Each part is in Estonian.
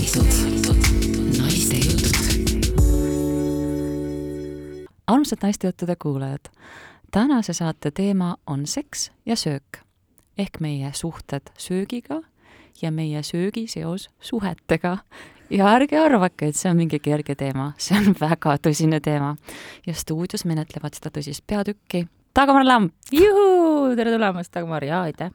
turvalisud, naiste jutud. armsad naistejuttude kuulajad, tänase saate teema on seks ja söök ehk meie suhted söögiga ja meie söögi seos suhetega. ja ärge arvake, et see on mingi kerge teema, see on väga tõsine teema ja stuudios menetlevad seda tõsist peatükki Dagmar Lamp. juhuu, tere tulemast, Dagmar, jaa, aitäh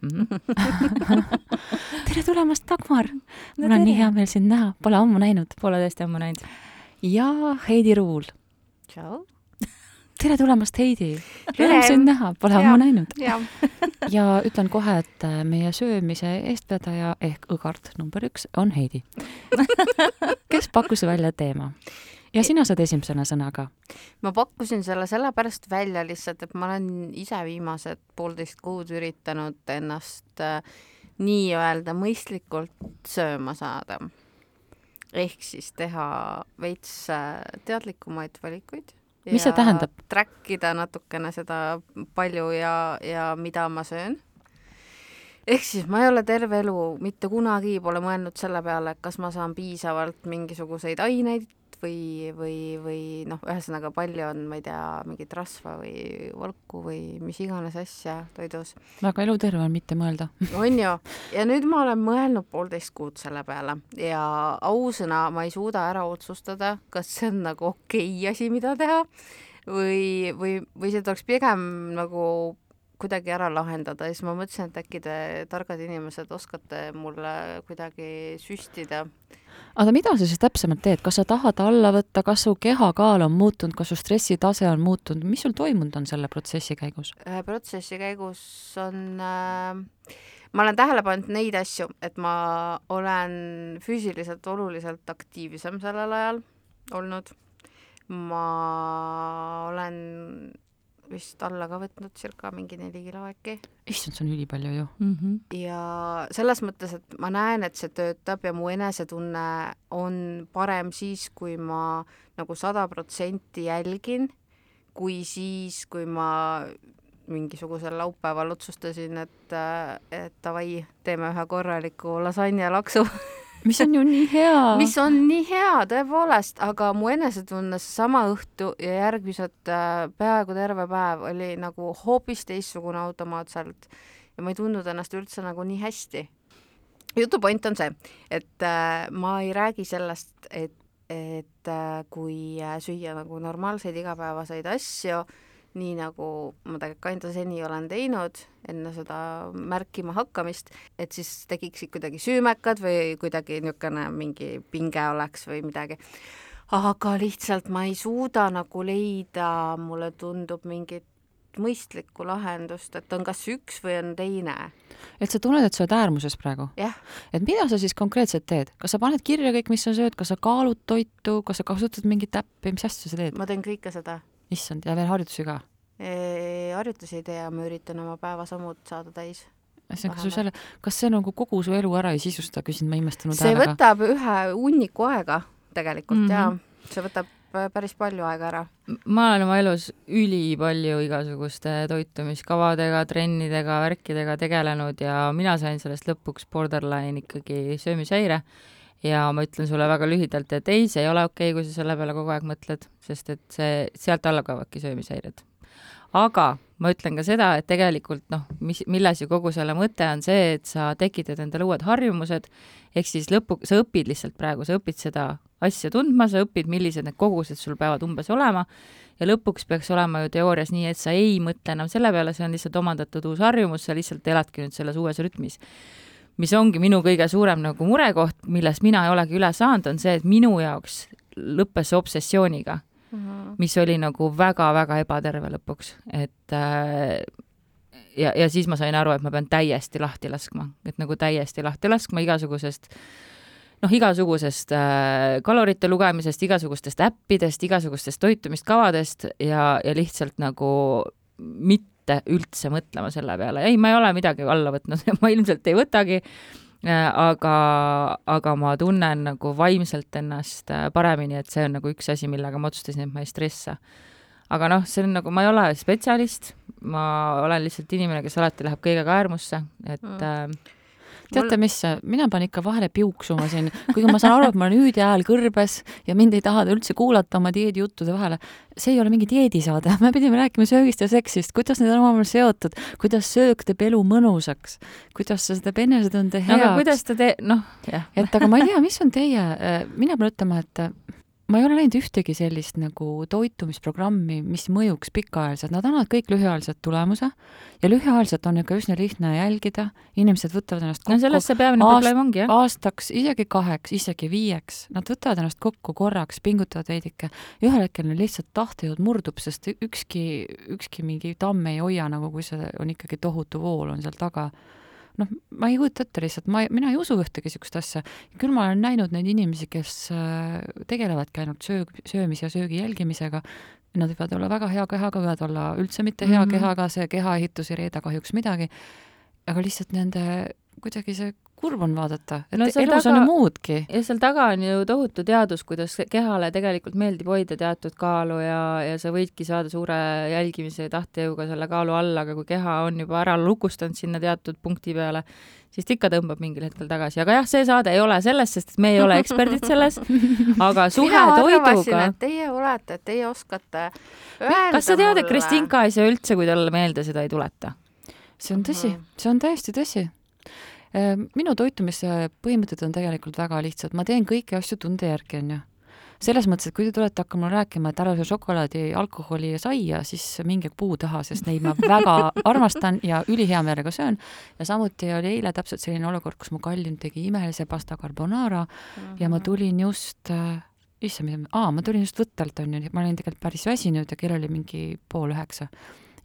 tere tulemast, Dagmar no,! mul on tere. nii hea meel sind näha, pole ammu näinud. Pole tõesti ammu näinud. ja Heidi Ruul. tšau! tere tulemast, Heidi! rõõm sind näha, pole ammu näinud. ja ütlen kohe, et äh, meie söömise eestvedaja ehk õgard number üks on Heidi kes pakkus välja teema ja sina saad esimesena sõna ka. ma pakkusin selle sellepärast välja lihtsalt, et ma olen ise viimased poolteist kuud üritanud ennast äh, nii-öelda mõistlikult sööma saada. ehk siis teha veits äh, teadlikumaid valikuid. mis see tähendab? track ida natukene seda palju ja, ja mida ma söön ehk siis ma ei ole terve elu mitte kunagi pole mõelnud selle peale, et kas ma saan piisavalt mingisuguseid aineid või, või, või noh, ühesõnaga palju on, ma ei tea, mingit rasva või valku või mis iganes asja toidus. väga eluterve on mitte mõelda. On ju, ja nüüd ma olen mõelnud poolteist kuud selle peale ja ausõna, ma ei suuda ära otsustada, kas see on nagu okei okay asi, mida teha või, või, või see tuleks pigem nagu kuidagi ära lahendada. Ja siis ma mõtlesin, et äkki te, targad inimesed, oskate mulle kuidagi süstida aga mida sa siis täpsemalt teed, kas sa tahad alla võtta, kas su kehakaal on muutunud, kas su stressitase on muutunud, mis sul toimunud on selle protsessi käigus? Protsessi käigus on äh, ma olen tähele pannud neid asju, et ma olen füüsiliselt oluliselt aktiivsem sellel ajal olnud. ma olen vist alla ka võtnud circa mingi neli kilo äkki. issand, see on ülipalju ju mm. -hmm. ja selles mõttes, et ma näen, et see töötab ja mu enesetunne on parem siis, kui ma nagu sada protsenti jälgin, kui siis, kui ma mingisugusel laupäeval otsustasin, et, et davai, teeme ühe korraliku lasanjalaksu mis on ju nii hea. mis on nii hea, tõepoolest, aga mu enesetunne sama õhtu ja järgmised äh, peaaegu terve päev oli nagu hoopis teistsugune automaatselt ja ma ei tundnud ennast üldse nagu nii hästi. jutu point on see, et äh, ma ei räägi sellest, et, et äh, kui äh, süüa nagu normaalseid igapäevaseid asju äh,, nii nagu ma tegelikult ka enda seni olen teinud enne seda märkima hakkamist, et siis tekiksid kuidagi süümekad või kuidagi niisugune mingi pinge oleks või midagi. aga lihtsalt ma ei suuda nagu leida, mulle tundub mingit mõistlikku lahendust, et on kas üks või on teine. et sa tunned, et sa oled äärmuses praegu? jah. et mida sa siis konkreetselt teed, kas sa paned kirja kõik, mis sa sööd, kas sa kaalud toitu, kas sa kasutad mingit äppi, mis asja sa teed? ma teen kõike seda issand, ja veel harjutusi ka? harjutusi ei tee ja ma üritan oma päevasammud saada täis. see on, kas selle, kas see nagu kogu su elu ära ei sisusta, küsin ma imestanud see häälega. võtab ühe hunniku aega tegelikult mm -hmm. ja see võtab päris palju aega ära. ma olen oma elus ülipalju igasuguste toitumiskavadega, trennidega, värkidega tegelenud ja mina sain sellest lõpuks borderline ikkagi söömishäire ja ma ütlen sulle väga lühidalt, et ei, see ei ole okei okay,, kui sa selle peale kogu aeg mõtled, sest et see, sealt alla kaevadki söömishäired aga ma ütlen ka seda, et tegelikult noh, mis, milles ju kogu selle mõte on see, et sa tekitad endale uued harjumused, ehk siis lõpu, sa õpid lihtsalt praegu, sa õpid seda asja tundma, sa õpid, millised need kogused sul peavad umbes olema ja lõpuks peaks olema ju teoorias nii, et sa ei mõtle enam selle peale, see on lihtsalt omandatud uus harjumus, sa lihtsalt eladki nüüd selles uues rütmis. Mis ongi minu kõige suurem nagu murekoht, millest mina ei olegi üle saanud, on see, et minu jaoks lõppes see obsessiooniga mm, -hmm. mis oli nagu väga-väga ebaterve lõpuks, et äh, ja, ja siis ma sain aru, et ma pean täiesti lahti laskma, et nagu täiesti lahti laskma igasugusest noh, igasugusest äh, kalorite lugemisest, igasugustest äppidest, igasugustest toitumiskavadest ja, ja lihtsalt nagu mitte üldse mõtlema selle peale, ei, ma ei ole midagi alla võtnud ma ilmselt ei võtagi Äh, aga, aga ma tunnen nagu vaimselt ennast äh, paremini, et see on nagu üks asi, millega ma otsustasin, et ma ei stressa. aga noh, see on nagu, ma ei ole spetsialist, ma olen lihtsalt inimene, kes alati läheb kõigega äärmusse, et mm. Äh, teate, mis, mina pean ikka vahele piuksuma siin, kuigi ma saan aru, et ma olen hüüdi hääl kõrbes ja mind ei taha üldse kuulata oma dieedijuttude vahele. see ei ole mingi dieedisaade, me pidime rääkima söögist ja seksist, kuidas need on omavahel seotud, kuidas söök teeb elu mõnusaks, kuidas see teeb enesetunde heaks. aga kuidas ta teeb, noh, et aga ma ei tea, mis on teie, mina pean ütlema, et ma ei ole näinud ühtegi sellist nagu toitumisprogrammi, mis mõjuks pikaajaliselt, nad annavad kõik lühiajaliselt tulemuse ja lühiajaliselt on ikka üsna lihtne jälgida, inimesed võtavad ennast kokku no selles see peamine aast, probleem ongi, jah. aastaks, isegi kaheks, isegi viieks, nad võtavad ennast kokku korraks, pingutavad veidike, ühel hetkel neil lihtsalt tahtejõud murdub, sest ükski, ükski mingi tamm ei hoia nagu, kui see on ikkagi tohutu vool on seal taga noh, ma ei kujuta ette lihtsalt, ma, mina ei usu ühtegi niisugust asja. küll ma olen näinud neid inimesi, kes äh, tegelevadki ainult söög, söömise ja söögi jälgimisega, nad võivad olla väga hea kehaga, võivad olla üldse mitte hea mm -hmm. kehaga, see kehaehitus ei reeda kahjuks midagi, aga lihtsalt nende kuidagi see kurb on vaadata, et no, elus taga, on ju muudki. ja seal taga on ju tohutu teadus, kuidas kehale tegelikult meeldib hoida teatud kaalu ja, ja sa võidki saada suure jälgimise tahtejõuga selle kaalu alla, aga kui keha on juba ära lukustanud sinna teatud punkti peale, siis ta ikka tõmbab mingil hetkel tagasi, aga jah, see saade ei ole selles, sest me ei ole eksperdid selles, aga suhe toiduga. Teie olete, teie oskate kas sa tead, et Kristinka ei saa üldse, kui talle meelde seda ei tuleta? see on tõsi, mhm. see on täiesti tõsi minu toitumise põhimõtted on tegelikult väga lihtsad, ma teen kõiki asju tunde järgi, on ju. selles mõttes, et kui te tulete hakkama rääkima, et ära söö šokolaadi, alkoholi ja saia, siis minge puu taha, sest neid ma väga armastan ja ülihea meelega söön. ja samuti oli eile täpselt selline olukord, kus mu kallim tegi imelise pasta carbonara mm -hmm. ja ma tulin just äh, issand, mis, aa, ma tulin just võttelt, on ju, ma olin tegelikult päris väsinud ja kell oli mingi pool üheksa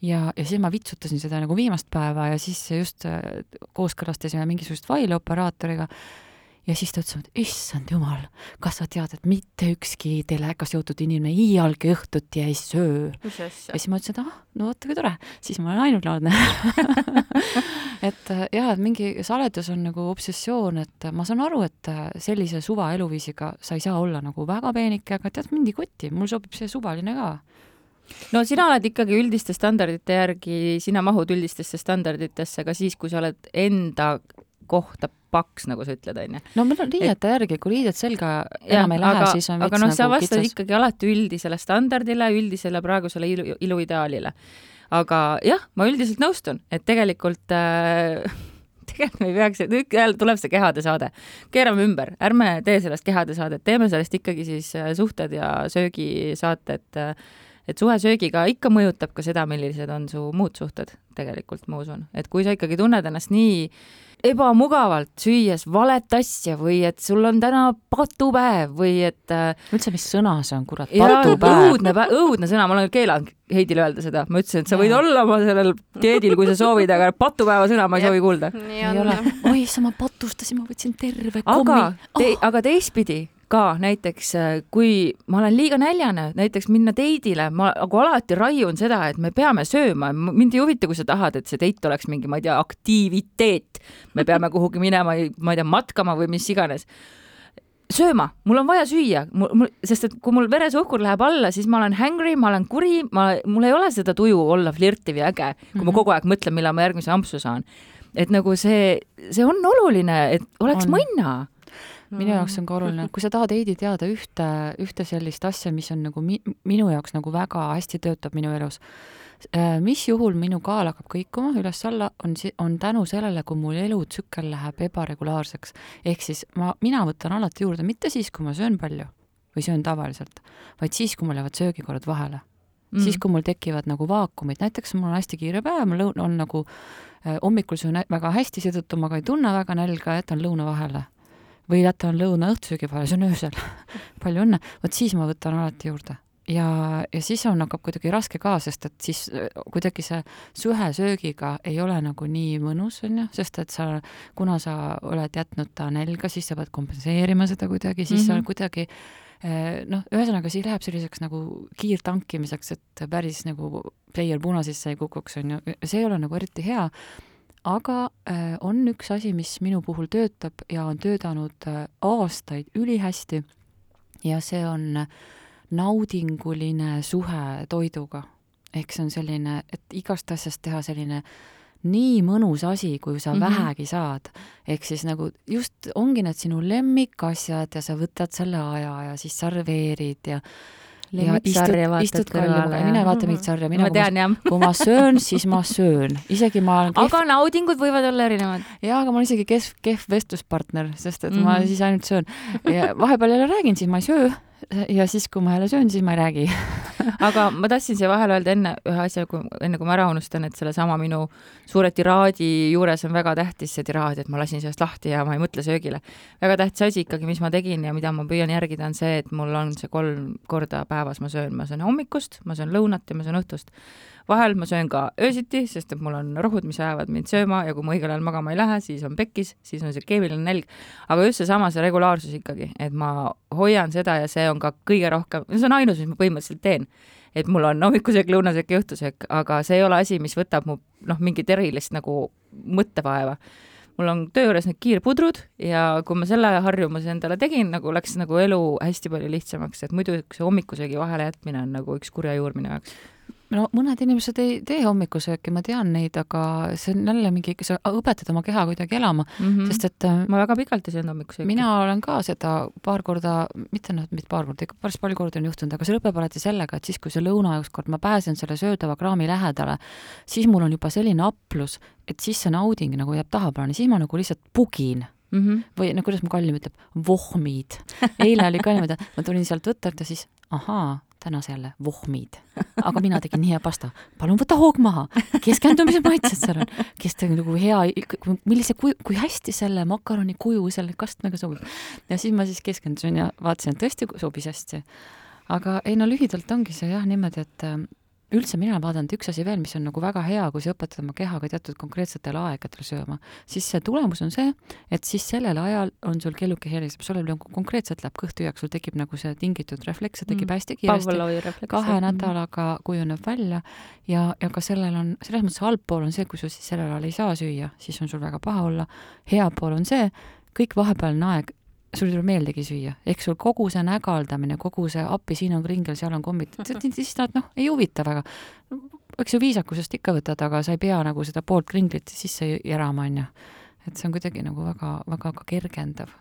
ja, ja siis ma vitsutasin seda nagu viimast päeva ja siis just äh, kooskõlastasime mingisugust faili operaatoriga ja siis ta ütles, et issand jumal, kas sa tead, et mitte ükski telega seotud inimene iialgi õhtuti ei söö. ja siis ma ütlesin, et ah, no vot, kui tore, siis ma olen ainulaadne. Et äh, jah, et mingi saledus on nagu obsessioon, et ma saan aru, et äh, sellise suva eluviisiga sa ei saa olla nagu väga peenike, aga tead, mind ei koti, mul sobib see suvaline ka no sina oled ikkagi üldiste standardite järgi, sina mahud üldistesse standarditesse ka siis, kui sa oled enda kohta paks, nagu sa ütled, onju. no meil on riiete järgi, kui riided selga enam ei lähe, siis on aga noh, sa vastad kitsas. ikkagi alati üldisele standardile, üldisele praegusele ilu, iluideaalile. aga jah, ma üldiselt nõustun, et tegelikult äh, tegelikult me ei peaks, nüüd jälle tuleb see kehade saade. keerame ümber, ärme tee sellest kehade saadet, teeme sellest ikkagi siis äh, suhted ja söögisaated äh, et suhe söögiga ikka mõjutab ka seda, millised on su muud suhted tegelikult, ma usun, et kui sa ikkagi tunned ennast nii ebamugavalt süües valet asja või et sul on täna patupäev või et äh, üldse, mis sõna see on, kurat, patupäev? õudne, õudne sõna, ma olen keelanud Heidile öelda seda, ma ütlesin, et sa võid ja. olla oma sellel dieedil, kui sa soovid, aga patupäeva sõna ma ei soovi kuulda. ei ole, oi sa, ma patustasin, ma võtsin terve kommi. aga te, oh. aga teistpidi, ka näiteks, äh, kui ma olen liiga näljane, näiteks minna teidile, ma nagu alati raiun seda, et me peame sööma, mind ei huvita, kui sa tahad, et see date oleks mingi, ma ei tea, aktiiviteet. me peame kuhugi minema, ma ei tea, matkama või mis iganes sööma, mul on vaja süüa, mul, sest et kui mul veresuhkur läheb alla, siis ma olen hangry, ma olen kuri, ma, mul ei ole seda tuju olla flirtiv ja äge, kui mm -hmm. ma kogu aeg mõtlen, millal ma järgmise ampsu saan. et nagu see, see on oluline, et oleks on. mõnna minu jaoks on ka oluline, kui sa tahad, Heidi, teada ühte, ühte sellist asja, mis on nagu mi-, minu jaoks nagu väga hästi töötab minu elus, äh, mis juhul minu kaal hakkab kõikuma üles-alla, on si-, on tänu sellele, kui mul elutsükkel läheb ebaregulaarseks. ehk siis ma, mina võtan alati juurde mitte siis, kui ma söön palju või söön tavaliselt, vaid siis, kui mul jäävad söögikorrad vahele. Mm.. siis, kui mul tekivad nagu vaakumid, näiteks mul on hästi kiire päev, mul lõun-, on nagu äh, hommikul söön väga hästi, seetõttu ma ka ei tunne väga nälga, jätan lõuna vahele või jätan lõuna õhtusöögi vahele, see on öösel palju õnne, vot siis ma võtan alati juurde. ja, ja siis on, hakkab kuidagi raske ka, sest et siis äh, kuidagi see suhe söögiga ei ole nagu nii mõnus, on ju, sest et sa, kuna sa oled jätnud ta nälga, siis sa pead kompenseerima seda kuidagi, siis mm -hmm. sa mhm. kuidagi äh, noh, ühesõnaga siis läheb selliseks nagu kiirtankimiseks, et päris nagu player puna sisse ei kukuks, on ju, see ei ole nagu eriti hea aga äh, on üks asi, mis minu puhul töötab ja on töötanud äh, aastaid ülihästi ja see on naudinguline suhe toiduga. ehk see on selline, et igast asjast teha selline nii mõnus asi, kui sa mm. -hmm. vähegi saad. ehk siis nagu just ongi need sinu lemmikasjad ja sa võtad selle aja ja siis sarveerid ja ja istud, vaatad istud kalju kõrvale ja mine ja vaata mingit sarja, mina ma tean jah. kui ma söön, siis ma söön, isegi ma olen kehv aga naudingud võivad olla erinevad. jaa, aga ma olen isegi kehv, kehv vestluspartner, sest et mm -hmm. ma Mhm. siis ainult söön ja vahepeal jälle räägin, siis ma ei söö ja siis, kui ma jälle söön, siis ma ei räägi. aga ma tahtsin siia vahele öelda enne ühe asja, kui enne kui ma ära unustan, et sellesama minu suure tiraadi juures on väga tähtis see tiraad, et ma lasin sellest lahti ja ma ei mõtle söögile. väga tähtis asi ikkagi, mis ma tegin ja mida ma püüan järgida, on see, et mul on see kolm korda päevas ma söön, ma söön hommikust, ma söön lõunat ja ma söön õhtust. Vahel ma söön ka öösiti, sest et mul on rohud, mis ajavad mind sööma ja kui ma õigel ajal magama ei lähe, siis on pekkis, siis on see keemiline nälg. aga just seesama, see regulaarsus ikkagi, et ma hoian seda ja see on ka kõige rohkem, see on ainus, mis ma põhimõtteliselt teen et mul on hommikusöök, lõunasöök ja õhtusöök, aga see ei ole asi, mis võtab mu noh, mingit erilist nagu mõttevaeva. mul on töö juures need kiirpudrud ja kui ma selle harjumuse endale tegin, nagu läks nagu elu hästi palju lihtsamaks, et muidu see hommikusöögi vahele jätmine on nagu üks kurja juur minu jaoks. No mõned inimesed ei tee hommikusööki, ma tean neid, aga see on jälle mingi, sa õpetad oma keha kuidagi elama mm. -hmm. sest et äh, ma väga pikalt ei söönud hommikusööki. mina olen ka seda paar korda, mitte noh, mitte paar korda, ikka päris palju kordi on juhtunud, aga see lõpeb alati sellega, et siis, kui see lõuna ükskord ma pääsen selle söödava kraami lähedale, siis mul on juba selline aplus, et siis see nauding nagu jääb tahaplaani, siis ma nagu lihtsalt pugin mm. -hmm. või no kuidas mu kallim ütleb, vohmid. eile oli kallim, et ma tulin sealt võttelt ja siis ahaa, täna see jälle vohmid. aga mina tegin nii hea pasta, palun võta hoog maha, keskendumise maitsed seal on, kes tegi nagu hea, millise kui hästi selle makaroni kuju selle kastmega sobib. ja siis ma siis keskendusin ja vaatasin, et tõesti sobis hästi. aga ei no lühidalt ongi see jah niimoodi, et äh, üldse mina olen vaadanud üks asi veel, mis on nagu väga hea, kui sa õpetad oma kehaga teatud konkreetsetel aegadel sööma, siis see tulemus on see, et siis sellel ajal on sul kelluke heliseb, sul nagu konkreetselt läheb kõht tühjaks, sul tekib nagu see tingitud refleks, see tekib Mm. hästi kiiresti kahe nädalaga kujuneb välja ja, ja ka sellel on, selles mõttes halb pool on see, kui sa siis sellel ajal ei saa süüa, siis on sul väga paha olla. hea pool on see, kõik vahepealne aeg, sul ei tule meeldigi süüa, ehk sul kogu see nägaldamine, kogu see appi, siin on kringel, seal on kommid, siis nad noh, ei huvita väga. eks ju viisakusest ikka võtad, aga sa ei pea nagu seda poolt kringlit sisse järama, onju. et see on kuidagi nagu väga, väga ka kergendav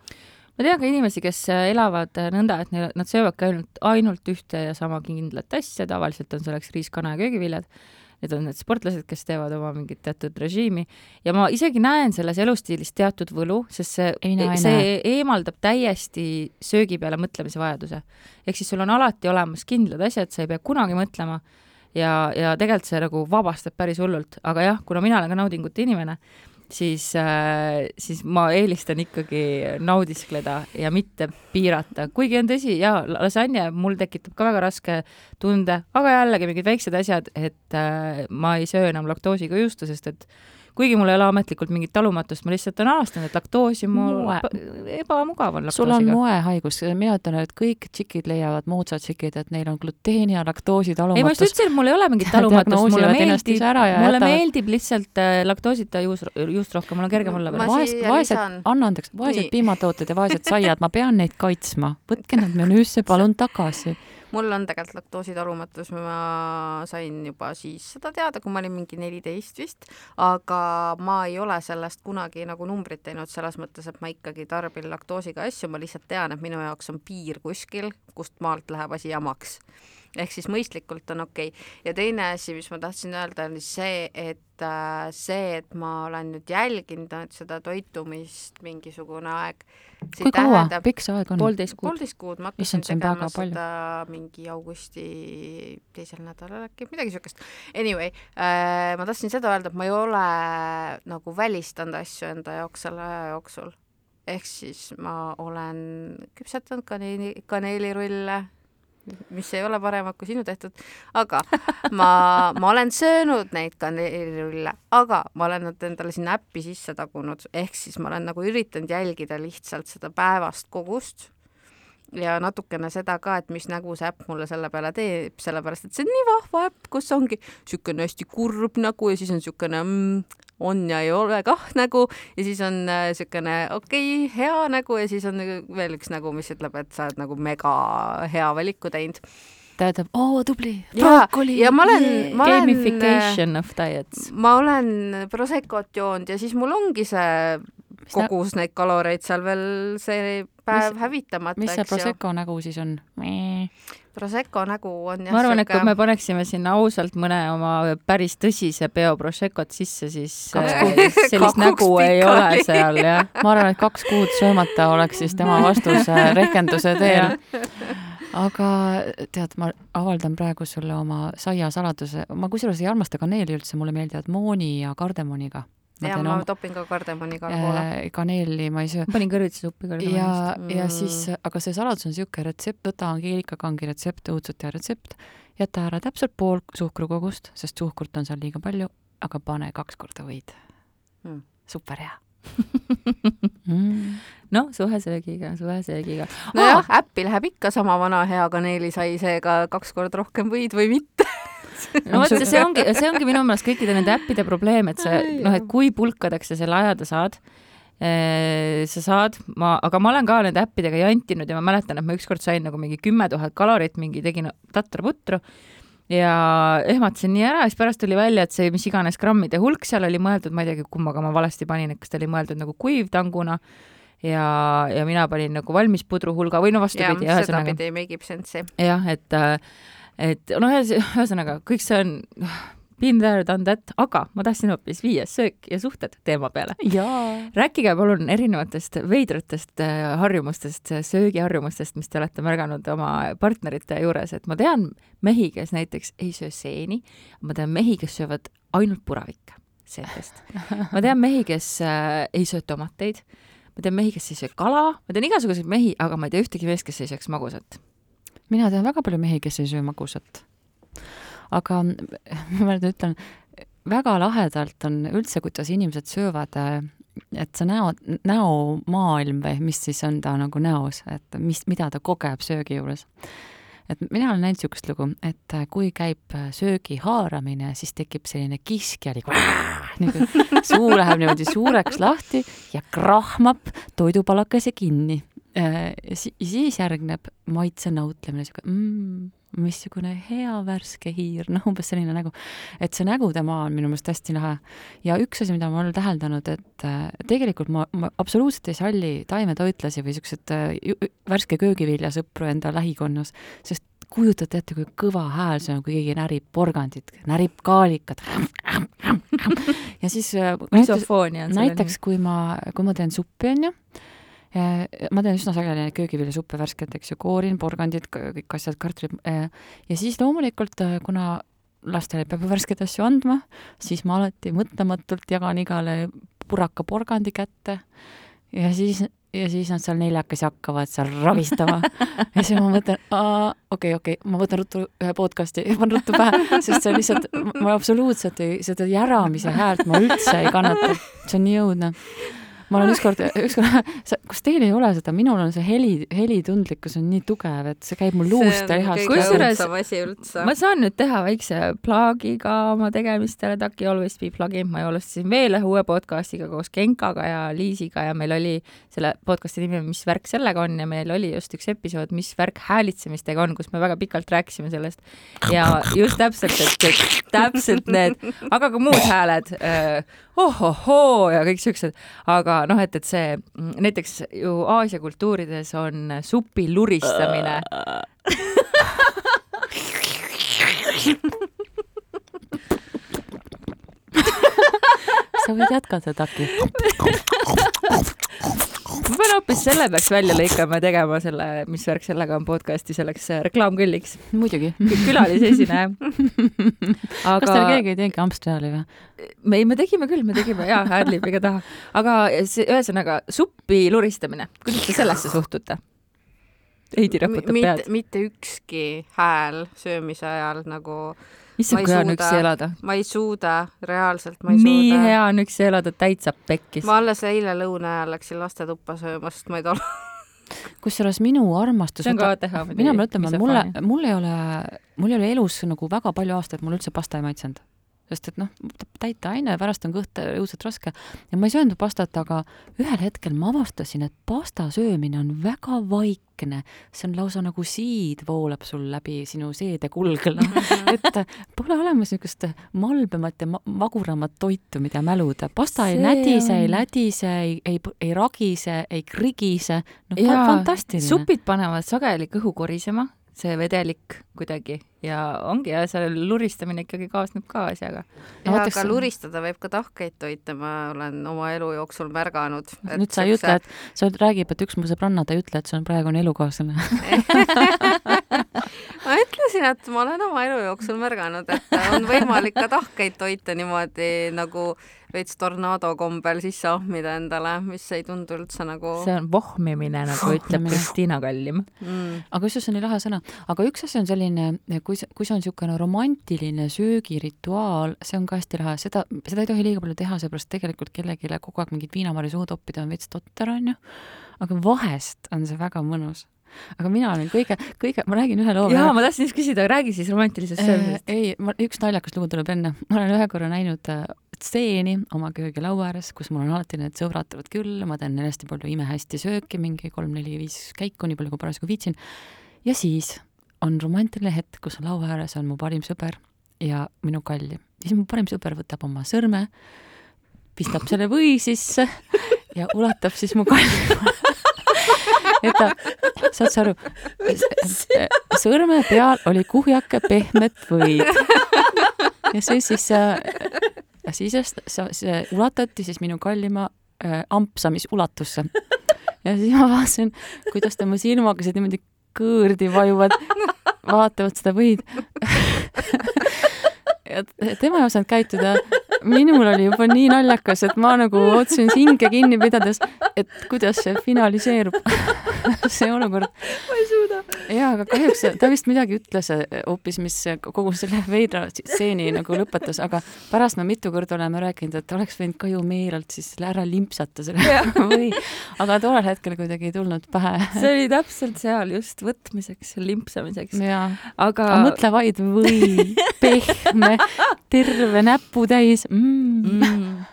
ma tean ka inimesi, kes elavad nõnda, et neil, nad söövadki ainult, ainult ühte ja sama kindlat asja, tavaliselt on selleks riis, kana ja köögiviljad. Need on need sportlased, kes teevad oma mingit teatud režiimi. Ja ma isegi näen selles elustiilis teatud võlu, sest see, see eemaldab täiesti söögi peale mõtlemise vajaduse. ehk siis sul on alati olemas kindlad asjad, sa ei pea kunagi mõtlema ja, ja tegelikult see nagu vabastab päris hullult, aga jah, kuna mina olen ka naudingute inimene, siis äh,, siis ma eelistan ikkagi naudiskleda ja mitte piirata, kuigi on tõsi, jaa, lasanje mul tekitab ka väga raske tunde, aga jällegi mingid väiksed asjad, et äh, ma ei söö enam laktoosiga juustu, sest et kuigi mul ei ole ametlikult mingit talumatust, ma lihtsalt olen avastanud, et laktoosi mul ebamugav on sul on laktoosiga. moehaigus, mina ütlen, et kõik tšikid leiavad, moodsad tšikid, et neil on gluteeni ja laktoosi ei, ma just talumatus. ütlesin, et mul ei ole mingit talumatust, mulle meeldib mulle jätavad- meeldib lihtsalt äh, laktoosita juus, juust rohkem, mul on kergem olla vaesed vaesed anna andeks, vaesed piimatooted ja vaesed saiad, ma pean neid kaitsma, võtke nad menüüsse palun tagasi. Mul on tegelikult laktoositalumatus, ma sain juba siis seda teada, kui ma olin mingi neliteist vist, aga ma ei ole sellest kunagi nagu numbrit teinud selles mõttes, et ma ikkagi tarbin laktoosiga asju, ma lihtsalt tean, et minu jaoks on piir kuskil, kust maalt läheb asi jamaks. Ehk siis mõistlikult on okei okay.. ja teine asi, mis ma tahtsin öelda, oli see, et äh, see, et ma olen nüüd jälginud seda toitumist mingisugune aeg. kui kaua, pikk see aeg on? poolteist kuud. poolteist kuud, ma hakkasin tegema palju. seda mingi augusti teisel nädalal äkki, midagi siukest. Anyway äh,, ma tahtsin seda öelda, et ma ei ole nagu välistanud asju enda jaoks selle aja jooksul. ehk siis ma olen küpsetanud kaneeli, kaneelirulle, mis ei ole paremad kui sinu tehtud, aga ma, ma olen söönud neid kaneelirulle, aga ma olen nad endale sinna äppi sisse tagunud, ehk siis ma olen nagu üritanud jälgida lihtsalt seda päevast kogust ja natukene seda ka, et mis nägu see äpp mulle selle peale teeb, sellepärast et see on nii vahva äpp, kus ongi niisugune hästi kurb nägu ja siis on niisugune mm, on ja ei ole kah nägu ja siis on niisugune okei okay,, hea nägu ja siis on nagu veel üks nägu, mis ütleb, et sa oled nagu mega hea valiku teinud ta ütleb, oo tubli, ja, brookoli. ja ma olen, ma olen, Gamification of diets. ma olen Proseccot joonud ja siis mul ongi see kogus neid kaloreid seal veel see päev Mis- hävitamata, mis see. Prosecco nägu siis on? Prosecco nägu on jah ma arvan, et kui me paneksime sinna ausalt mõne oma päris tõsise peo Proseccot sisse, siis Kaks äh, sellist Kaks nägu ei ole seal jah. ma arvan, et kaks kuud söömata oleks siis tema vastus rehkenduse teel. aga tead, ma avaldan praegu sulle oma saiasaladuse, ma kusjuures ei armasta kaneeli üldse, mulle meeldivad mooni ja kardemoniga. Ja ma topin ka kardemoni igale poole. äh, kaneeli ma ei söö. ma panin kõrvitsasuppi ka. ja, ja Mm. siis, aga see saladus on niisugune retsept, võta Angeelika-kangi retsept, õudsustaja retsept, jäta ära täpselt pool suhkrukogust, sest suhkrut on seal liiga palju, aga pane kaks korda võid Mm. super hea. noh, suhe söögiga, suhe söögiga. nojah, äppi läheb ikka sama vana hea kaneelisai, seega kaks korda rohkem võid või mitte. no vot, see ongi, see ongi minu meelest kõikide nende äppide probleem, et see noh, et kui pulkadeks sa selle ajada saad, sa saad, ma, aga ma olen ka nende äppidega jantinud ja ma mäletan, et ma ükskord sain nagu mingi kümme tuhat kalorit, mingi tegin tatra putru ja ehmatasin nii ära, siis pärast tuli välja, et see mis iganes grammide hulk seal oli mõeldud, ma ei teagi, kummaga ma valesti panin, et kas ta oli mõeldud nagu kuivtanguna ja, ja mina panin nagu valmis pudru hulga või no jah, vastupidi, ühesõnaga sedapidi make ib sense'i. jah, et, et noh, ühesõnaga kõik see on been there, done that, aga ma tahtsin hoopis viia söök ja suhted teema peale. rääkige palun erinevatest veidratest äh, harjumustest, söögiharjumustest, mis te olete märganud oma partnerite juures, et ma tean mehi, kes näiteks ei söö seeni, ma tean mehi, kes söövad ainult puravikke seentest. ma tean mehi, kes äh, ei söö tomateid, ma tean mehi, kes ei söö kala, ma tean igasuguseid mehi, aga ma ei tea ühtegi meest, kes ei sööks magusat. mina tean väga palju mehi, kes ei söö magusat. Aga ma nüüd ütlen, väga lahedalt on üldse, kuidas inimesed söövad, et see näo, näomaailm või mis siis on ta nagu näos, et mis, mida ta kogeb söögi juures. et mina olen näinud niisugust lugu, et kui käib söögi haaramine, siis tekib selline kiskjalik, nagu suu läheb niimoodi suureks lahti ja krahmab toidupalakese kinni siis järgneb maitse nautlemine, sihuke mm, missugune hea värske hiir, noh umbes selline nägu. et see nägu tema on minu meelest hästi lahe. ja üks asi, mida ma olen täheldanud, et äh, tegelikult ma, ma absoluutselt ei salli taimetoitlasi või siukseid äh, värske köögiviljasõpru enda lähikonnas, sest kujutate ette, kui kõva hääl see on, kui keegi närib porgandit, närib kaalikat. ja siis äh, näiteks, näiteks kui ma, kui ma teen suppi, onju, ma teen üsna sageli neid köögiviljasuppe värsket, eks ju, koorin porgandid, kõik asjad, kartulid ja siis loomulikult, kuna lastele peab ju värskeid asju andma, siis ma alati mõtlematult jagan igale puraka porgandi kätte ja siis, ja siis nad seal neljakesi hakkavad seal ravistama. Ja siis ma mõtlen, okei, okei, ma võtan ruttu ühe podcast'i ja panen ruttu pähe, sest see on lihtsalt, ma absoluutselt ei, seda järamise häält ma üldse ei kannata, see on nii õudne ma olen ükskord, ükskord, kas teil ei ole seda, minul on see heli, helitundlikkus on nii tugev, et see käib mul luust ja lihast Kusjuures- ma saan nüüd teha väikse plaagi ka oma tegemistele, Taki Always Be Plugin, ma alustasin veel ühe uue podcastiga koos Genkaga ja Liisiga ja meil oli selle podcasti nimi, mis värk sellega on? Ja meil oli just üks episood, mis värk häälitsemistega on, kus me väga pikalt rääkisime sellest. Ja just täpselt, et et täpselt need, aga ka muud hääled äh,, ohohoo ja kõik siuksed, aga noh, et, et see mm, näiteks ju Aasia kultuurides on supi luristamine sa võid jätkata, Taki. ma pean hoopis selle peaks välja lõikama ja tegema selle, mis värk sellega on podcast'i selleks äh, reklaamkõlliks, muidugi. külalisesineja. kas aga teil keegi ei teinud Amsterdami või? me, me tegime küll, me tegime jaa, Adlibiga taha, aga see ühesõnaga suppi luristamine, kuidas te sellesse suhtute? Heidi raputab pead., mitte ükski hääl söömise ajal nagu issand, ma ei kui hea on suuda. üksi elada. ma ei suuda, reaalselt ma ei nii suuda. hea on üksi elada, täitsa pekkis. ma alles eile lõuna ajal läksin lastetuppa sööma, sest ma ei tol-, kusjuures minu armastus see on ka teha. mina pean ütlema, et mulle, mul ei ole, mul ei ole elus nagu väga palju aastaid, mulle üldse pasta ei maitsenud. Sest et noh, täiteaine, pärast on kõht õudselt raske. Ja ma ei söönud pastat, aga ühel hetkel ma avastasin, et pasta söömine on väga vaikne, see on lausa nagu siid voolab sul läbi sinu seedekulgla et pole olemas niisugust malbemat ja ma maguramat toitu, mida mäluda. pasta see ei nädise on..., ei lädise, ei, ei, ei ragise, ei krigise, noh, fantastiline. supid panevad sageli kõhu korisema see vedelik kuidagi ja ongi ja seal luristamine ikkagi kaasneb ka asjaga. ja aga luristada võib ka tahkeid toita, ma olen oma elu jooksul märganud. nüüd sa ei ütle, et sa räägib, et üks mu sõbranna, ta ei ütle, et see on praegune elukaaslane ma ütlesin, et ma olen oma elu jooksul märganud, et on võimalik ka tahkeid toita niimoodi nagu veits tornaado kombel sisse ahmida endale, mis ei tundu üldse nagu see on vohmimine, nagu ütleb Kristiina Kallim. Mm.. aga kusjuures see on nii lahe sõna. aga üks asi on selline, kui, kui see on niisugune romantiline söögirituaal, see on ka hästi lahe, seda, seda ei tohi liiga palju teha, seepärast tegelikult kellelegi kogu aeg mingit viinamarju suhu toppida on veits totter, on ju. aga vahest on see väga mõnus aga mina olen kõige, kõige, ma räägin ühe loo. jaa, ma tahtsin just küsida, räägi siis romantilisest söömisest äh,. ei, ma, üks naljakas lugu tuleb enne. ma olen ühe korra näinud äh, stseeni oma köögilaua ääres, kus mul on alati need sõbrad tulevad külla, ma teen neile hästi palju imehästi sööki, mingi kolm-neli-viis käiku, nii palju kui parasjagu viitsin. ja siis on romantiline hetk, kus laua ääres on mu parim sõber ja minu kallim. siis mu parim sõber võtab oma sõrme, pistab selle või sisse ja ulatab siis mu kallima et ta, saad sa aru, sõrme peal oli kuhjake pehmet võid. ja see siis ja siis see ulatati siis minu kallima äh, ampsamisulatusse. ja siis ma vaatasin, kuidas tema silmakesed niimoodi kõõrdi vajuvad, vaatavad seda võid ja tema ei osanud käituda. minul oli juba nii naljakas, et ma nagu otsin hinge kinni pidades, et kuidas see finaliseerub see olukord. ma ei suuda. jaa, aga kahjuks ta vist midagi ütles eh, hoopis, mis kogu selle veidra stseeni nagu lõpetas, aga pärast me mitu korda oleme rääkinud, et oleks võinud ka ju meelelt siis ära limpsata selle või, aga tollel hetkel kuidagi ei tulnud pähe. see oli täpselt seal just võtmiseks, limpsamiseks. aga, aga mõtle vaid või, pehme terve näputäis mm.. Mm.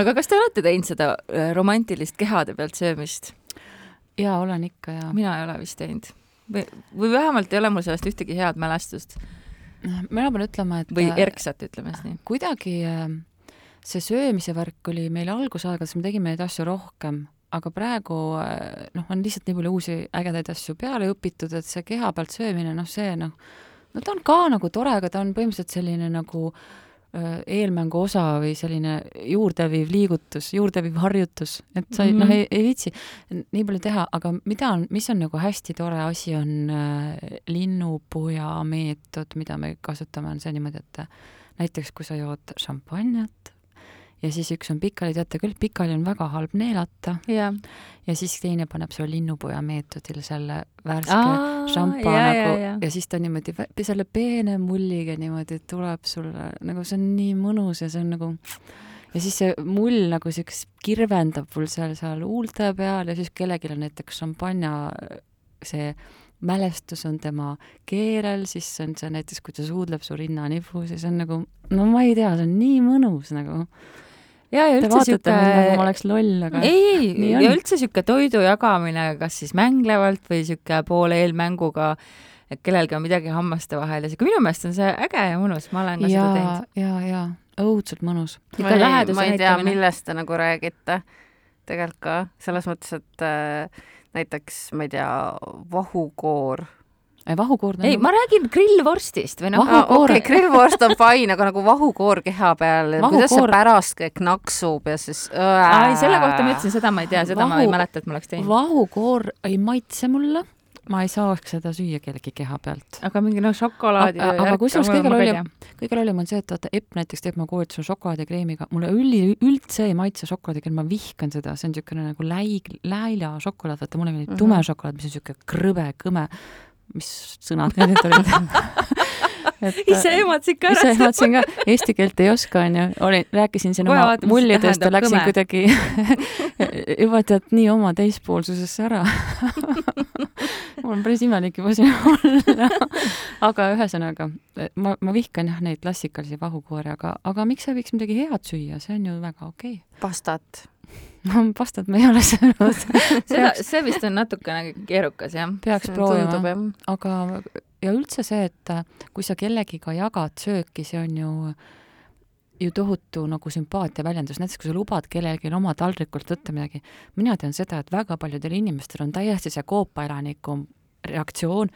aga kas te olete teinud seda äh, romantilist kehade pealt söömist? Jaa, olen ikka ja. mina ei ole vist teinud või, või vähemalt ei ole mul sellest ühtegi head mälestust. mina pean ütlema, et või erksat, ütleme siis nii. kuidagi äh, see söömise värk oli meil algusaegades, me tegime neid asju rohkem, aga praegu äh, noh, on lihtsalt nii palju uusi ägedaid asju peale õpitud, et see keha pealt söömine, noh, see noh, no ta on ka nagu tore, aga ta on põhimõtteliselt selline nagu äh, eelmängu osa või selline juurdeviiv liigutus, juurdeviiv harjutus, et sa mm -hmm. noh, ei, ei viitsi nii palju teha, aga mida on, mis on nagu hästi tore asi, on äh, linnupuja meetod, mida me kasutame, on see niimoodi, et äh, näiteks kui sa jood šampanjat ja siis üks on pikali, teate küll, pikali on väga halb neelata. ja siis teine paneb selle linnupoja meetodil selle värske šampa nagu ja, ja. ja siis ta niimoodi selle peene mulliga niimoodi tuleb sulle, nagu see on nii mõnus ja see on nagu ja siis see mull nagu siukest kirvendab mul seal, seal huulte peal ja siis kellelgi on näiteks šampanja see mälestus on tema keelel, siis on see näiteks, kui ta suudleb su rinnanipus ja see on nagu, no ma ei tea, see on nii mõnus nagu ja, ja üldse sihuke. nagu ma oleks loll, aga. ei, ja üldse sihuke toidu jagamine, kas siis mänglevalt või sihuke poole eelmänguga, et kellelgi on midagi hammaste vahel ja sihuke, minu meelest on see äge ja mõnus, ma olen ka ja, seda teinud. ja, ja õudselt mõnus. ma ei, ma ei tea, millest te nagu räägite. tegelikult ka selles mõttes, et äh, näiteks, ma ei tea, vahukoor vahukoor ei, ma räägin grillvorstist või noh. okei, grillvorst on fine, aga nagu vahukoor keha peal, kuidas see pärast kõik naksub ja siis ei, selle kohta ma ütlesin, seda ma ei tea, seda Vahu, ma ei mäleta, et ma oleks teinud. vahukoor ei maitse mulle, ma ei saaks seda süüa kellegi keha pealt. aga mingi noh, šokolaadi aga, aga kusjuures kõige lollim, kõige lollim on see, et vaata, Epp näiteks teeb mu koolituse šokolaadikreemiga, mulle üli, üldse ei maitse šokolaadikreem, ma vihkan seda, see on niisugune nagu läig-, läila šokolaad, vaata mulle meeldib mm -hmm. tume šokolaad, mis on niisugune krõbe, kõme mis sõnad need nüüd olid et ise ehmatasid ka ära. ise ehmatasin ka, eesti keelt ei oska, onju. olin, rääkisin siin oma mullidest ja läksin kõme. kuidagi juba tead nii oma teispoolsusesse ära mul on päris imelik juba siin olla. aga ühesõnaga, ma, ma vihkan jah neid klassikalisi vahukoori, aga, aga miks ei võiks midagi head süüa, see on ju väga okei okay.. pastat pastat me ei ole söönud seda, see vist on natukene keerukas, jah. peaks proovima, aga ja üldse see, et kui sa kellegiga jagad sööki, see on ju ju tohutu nagu sümpaatia väljendus, näiteks kui sa lubad kellelgi oma taldrikult võtta midagi, mina tean seda, et väga paljudel inimestel on täiesti see koopaelaniku reaktsioon,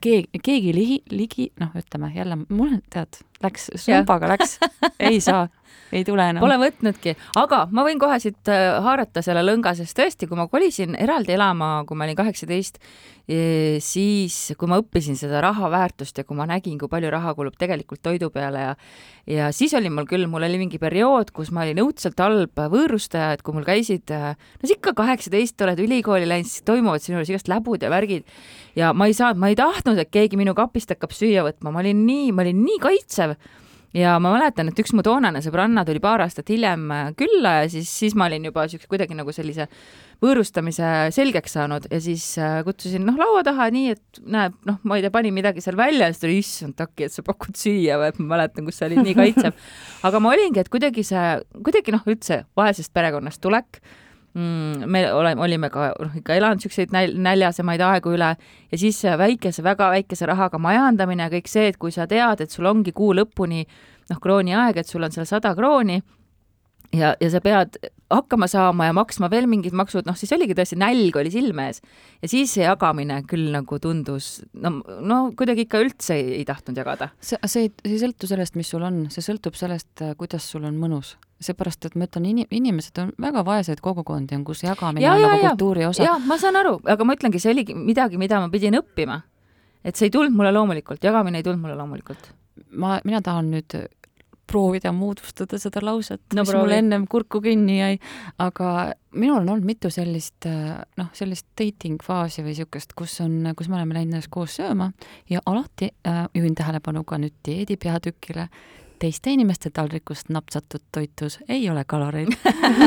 keegi, keegi ligi, ligi, noh, ütleme jälle, mul tead, läks, sumbaga läks, ei saa ei tule enam. Pole võtnudki, aga ma võin kohe siit äh, haarata selle lõnga, sest tõesti, kui ma kolisin eraldi elama, kui ma olin kaheksateist, e, siis kui ma õppisin seda raha väärtust ja kui ma nägin, kui palju raha kulub tegelikult toidu peale ja ja siis oli mul küll, mul oli mingi periood, kus ma olin õudselt halb võõrustaja, et kui mul käisid, äh, no sa ikka kaheksateist oled ülikooli läinud, siis toimuvad sinu juures igast läbud ja värgid. Ja ma ei saanud, ma ei tahtnud, et keegi minu kapist hakkab süüa võtma, ma olin nii, ma olin nii kaitsev ja ma mäletan, et üks mu toonane sõbranna tuli paar aastat hiljem äh, külla ja siis, siis ma olin juba siukse kuidagi nagu sellise võõrustamise selgeks saanud ja siis äh, kutsusin noh laua taha nii, et näeb, noh, ma ei tea, panin midagi seal välja ja siis tuli issand taki, et sa pakud süüa või et ma mäletan, kus sa olid nii kaitsev. aga ma olingi, et kuidagi see, kuidagi noh, üldse vaesest perekonnast tulek mm, me oleme, olime ka noh, ikka elanud niisuguseid näl-, näljasemaid aegu üle ja siis väikese, väga väikese rahaga majandamine ja kõik see, et kui sa tead, et sul ongi kuu lõpuni noh, krooni aeg, et sul on seal sada krooni ja, ja sa pead hakkama saama ja maksma veel mingid maksud, noh siis oligi tõesti nälg oli silme ees. ja siis see jagamine küll nagu tundus, no, no kuidagi ikka üldse ei, ei tahtnud jagada. see, see ei, see ei sõltu sellest, mis sul on, see sõltub sellest, kuidas sul on mõnus seepärast, et ma ütlen, in-, inimesed on väga vaeseid kogukondi on, kus jagamine ja, on ja, nagu kultuuri osa. jaa, ma saan aru, aga ma ütlengi, see oligi midagi, mida ma pidin õppima. et see ei tulnud mulle loomulikult, jagamine ei tulnud mulle loomulikult. ma, mina tahan nüüd proovida moodustada seda lauset no,, mis proovi. mul ennem kurku kinni jäi, aga minul on olnud mitu sellist noh, sellist dating faasi või niisugust, kus on, kus me oleme läinud koos sööma ja alati äh, juhin tähelepanu ka nüüd dieedi peatükile, teiste inimeste taldrikust napsatud toitus ei ole kaloreid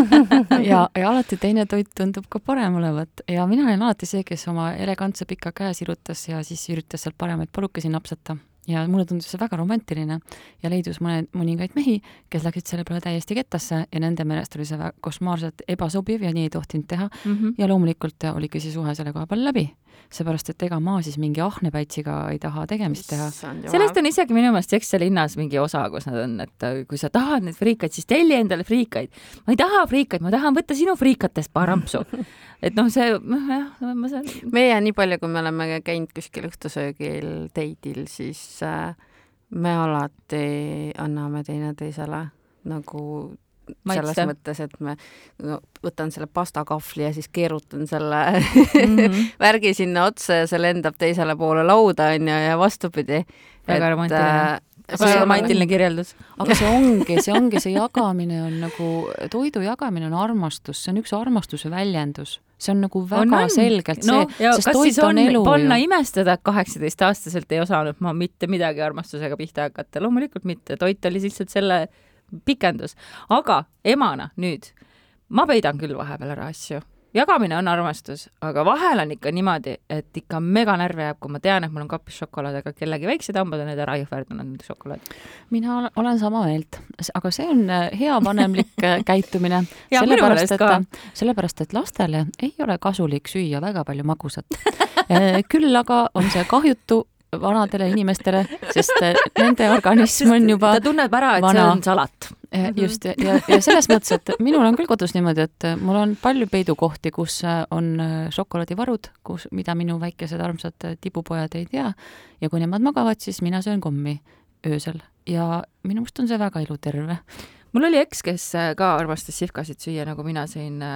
ja, ja alati teine toit tundub ka parem olevat ja mina olin alati see, kes oma elegantse pika käe sirutas ja siis üritas sealt paremaid palukesi napsata ja mulle tundus see väga romantiline ja leidus mõned, mõningaid mehi, kes läksid selle peale täiesti kettasse ja nende meelest oli see košmaarselt ebasobiv ja nii ei tohtinud teha mm. -hmm. ja loomulikult oligi see suhe selle koha peal läbi seepärast et ega ma siis mingi ahnepäitsiga ei taha tegemist teha. sellest on isegi minu meelest Excel linnas mingi osa, kus nad on, et äh, kui sa tahad neid friikaid, siis telli endale friikaid. ma ei taha friikaid, ma tahan võtta sinu friikatest paar ampsu. et noh, see, noh jah, ma saan. meie nii palju, kui me oleme käinud kuskil õhtusöögil, date'il, siis äh, me alati anname teineteisele nagu Maitse. selles mõttes, et me no, võtan selle pastakahvli ja siis keerutan selle mm -hmm. värgi sinna otsa ja see lendab teisele poole lauda onju ja vastupidi. väga romantiline äh, väga romantiline kirjeldus. aga see ongi, see ongi, see jagamine on nagu, toidu jagamine on armastus, see on üks armastuse väljendus. see on nagu väga on, on. selgelt no, see, sest toit on, on elu panna ju. imestada, et kaheksateistaastaselt ei osanud ma mitte midagi armastusega pihta hakata, loomulikult mitte, toit oli lihtsalt selle pikendus, aga emana nüüd ma peidan küll vahepeal ära asju. jagamine on armastus, aga vahel on ikka niimoodi, et ikka mega närvi jääb, kui ma tean, et mul on kapis šokolaad, aga kellegi väiksed hambad on need ära jõhverdanud, need šokolaad. mina olen sama meelt, aga see on äh, hea vanemlik äh, käitumine. Sellepärast, et, äh, sellepärast, et lastele ei ole kasulik süüa väga palju magusat. Küll aga on see kahjutu vanadele inimestele, sest äh, nende organism on juba ta tunneb ära, et vana. see on salat. Mhm. just, ja, ja, ja selles mõttes, et minul on küll kodus niimoodi, et äh, mul on palju peidukohti, kus äh, on šokolaadivarud, kus, mida minu väikesed armsad tibupojad ei tea ja kui nemad magavad, siis mina söön kommi öösel ja minu meelest on see väga eluterve mul oli eks, kes ka armastas sihvkasid süüa, nagu mina sõin ja,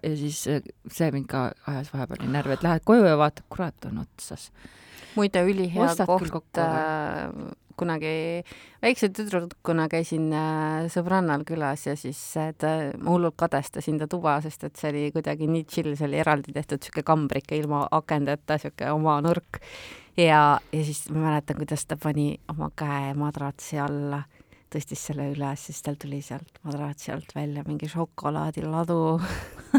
ja siis see mind ka ajas vahepeal närvi, et lähed koju ja vaatad, kurat, on otsas muide, ülihea koht äh, kunagi väikse tüdrukuna käisin äh, sõbrannal külas ja siis äh, ta, ma hullult kadestasin ta tuba, sest et see oli kuidagi nii chill, see oli eraldi tehtud sihuke kambrike ilma akendeta, sihuke oma nurk. ja, ja siis ma mäletan, kuidas ta pani oma käe madratsi alla tõstis selle üles, siis tal tuli sealt madratsi alt välja mingi šokolaadiladu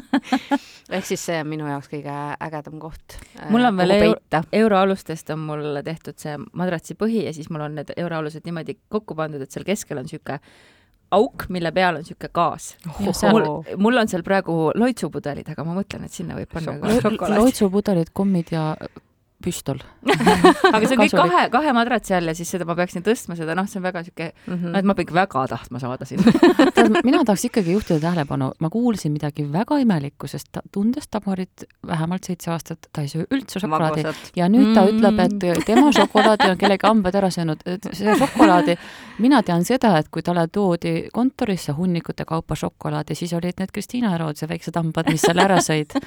ehk siis see on minu jaoks kõige ägedam koht. mul on veel euro, euroalustest on mul tehtud see madratsi põhi ja siis mul on need euroalused niimoodi kokku pandud, et seal keskel on niisugune auk, mille peal on niisugune gaas oh,. mul, mul on seal praegu loitsupudelid, aga ma mõtlen, et sinna võib panna ka šokolaadi. loitsupudelid, kommid ja püstol. Aga see on kõik kahe, kahe madratsi all ja siis seda ma peaksin tõstma, seda noh, see on väga sihuke mm, -hmm. no et ma pean väga tahtma saada sinna mina tahaks ikkagi juhtida tähelepanu, ma kuulsin midagi väga imelikku, sest ta, tundes Tamorit vähemalt seitse aastat, ta ei söö üldse šokolaadi. Magusat. ja nüüd ta mm. ütleb, et tema šokolaadi on kellegi hambad ära söönud, et see šokolaadi, mina tean seda, et kui talle toodi kontorisse hunnikute kaupa šokolaadi, siis olid need Kristiina Erodse väiksed hambad, mis selle ära sõid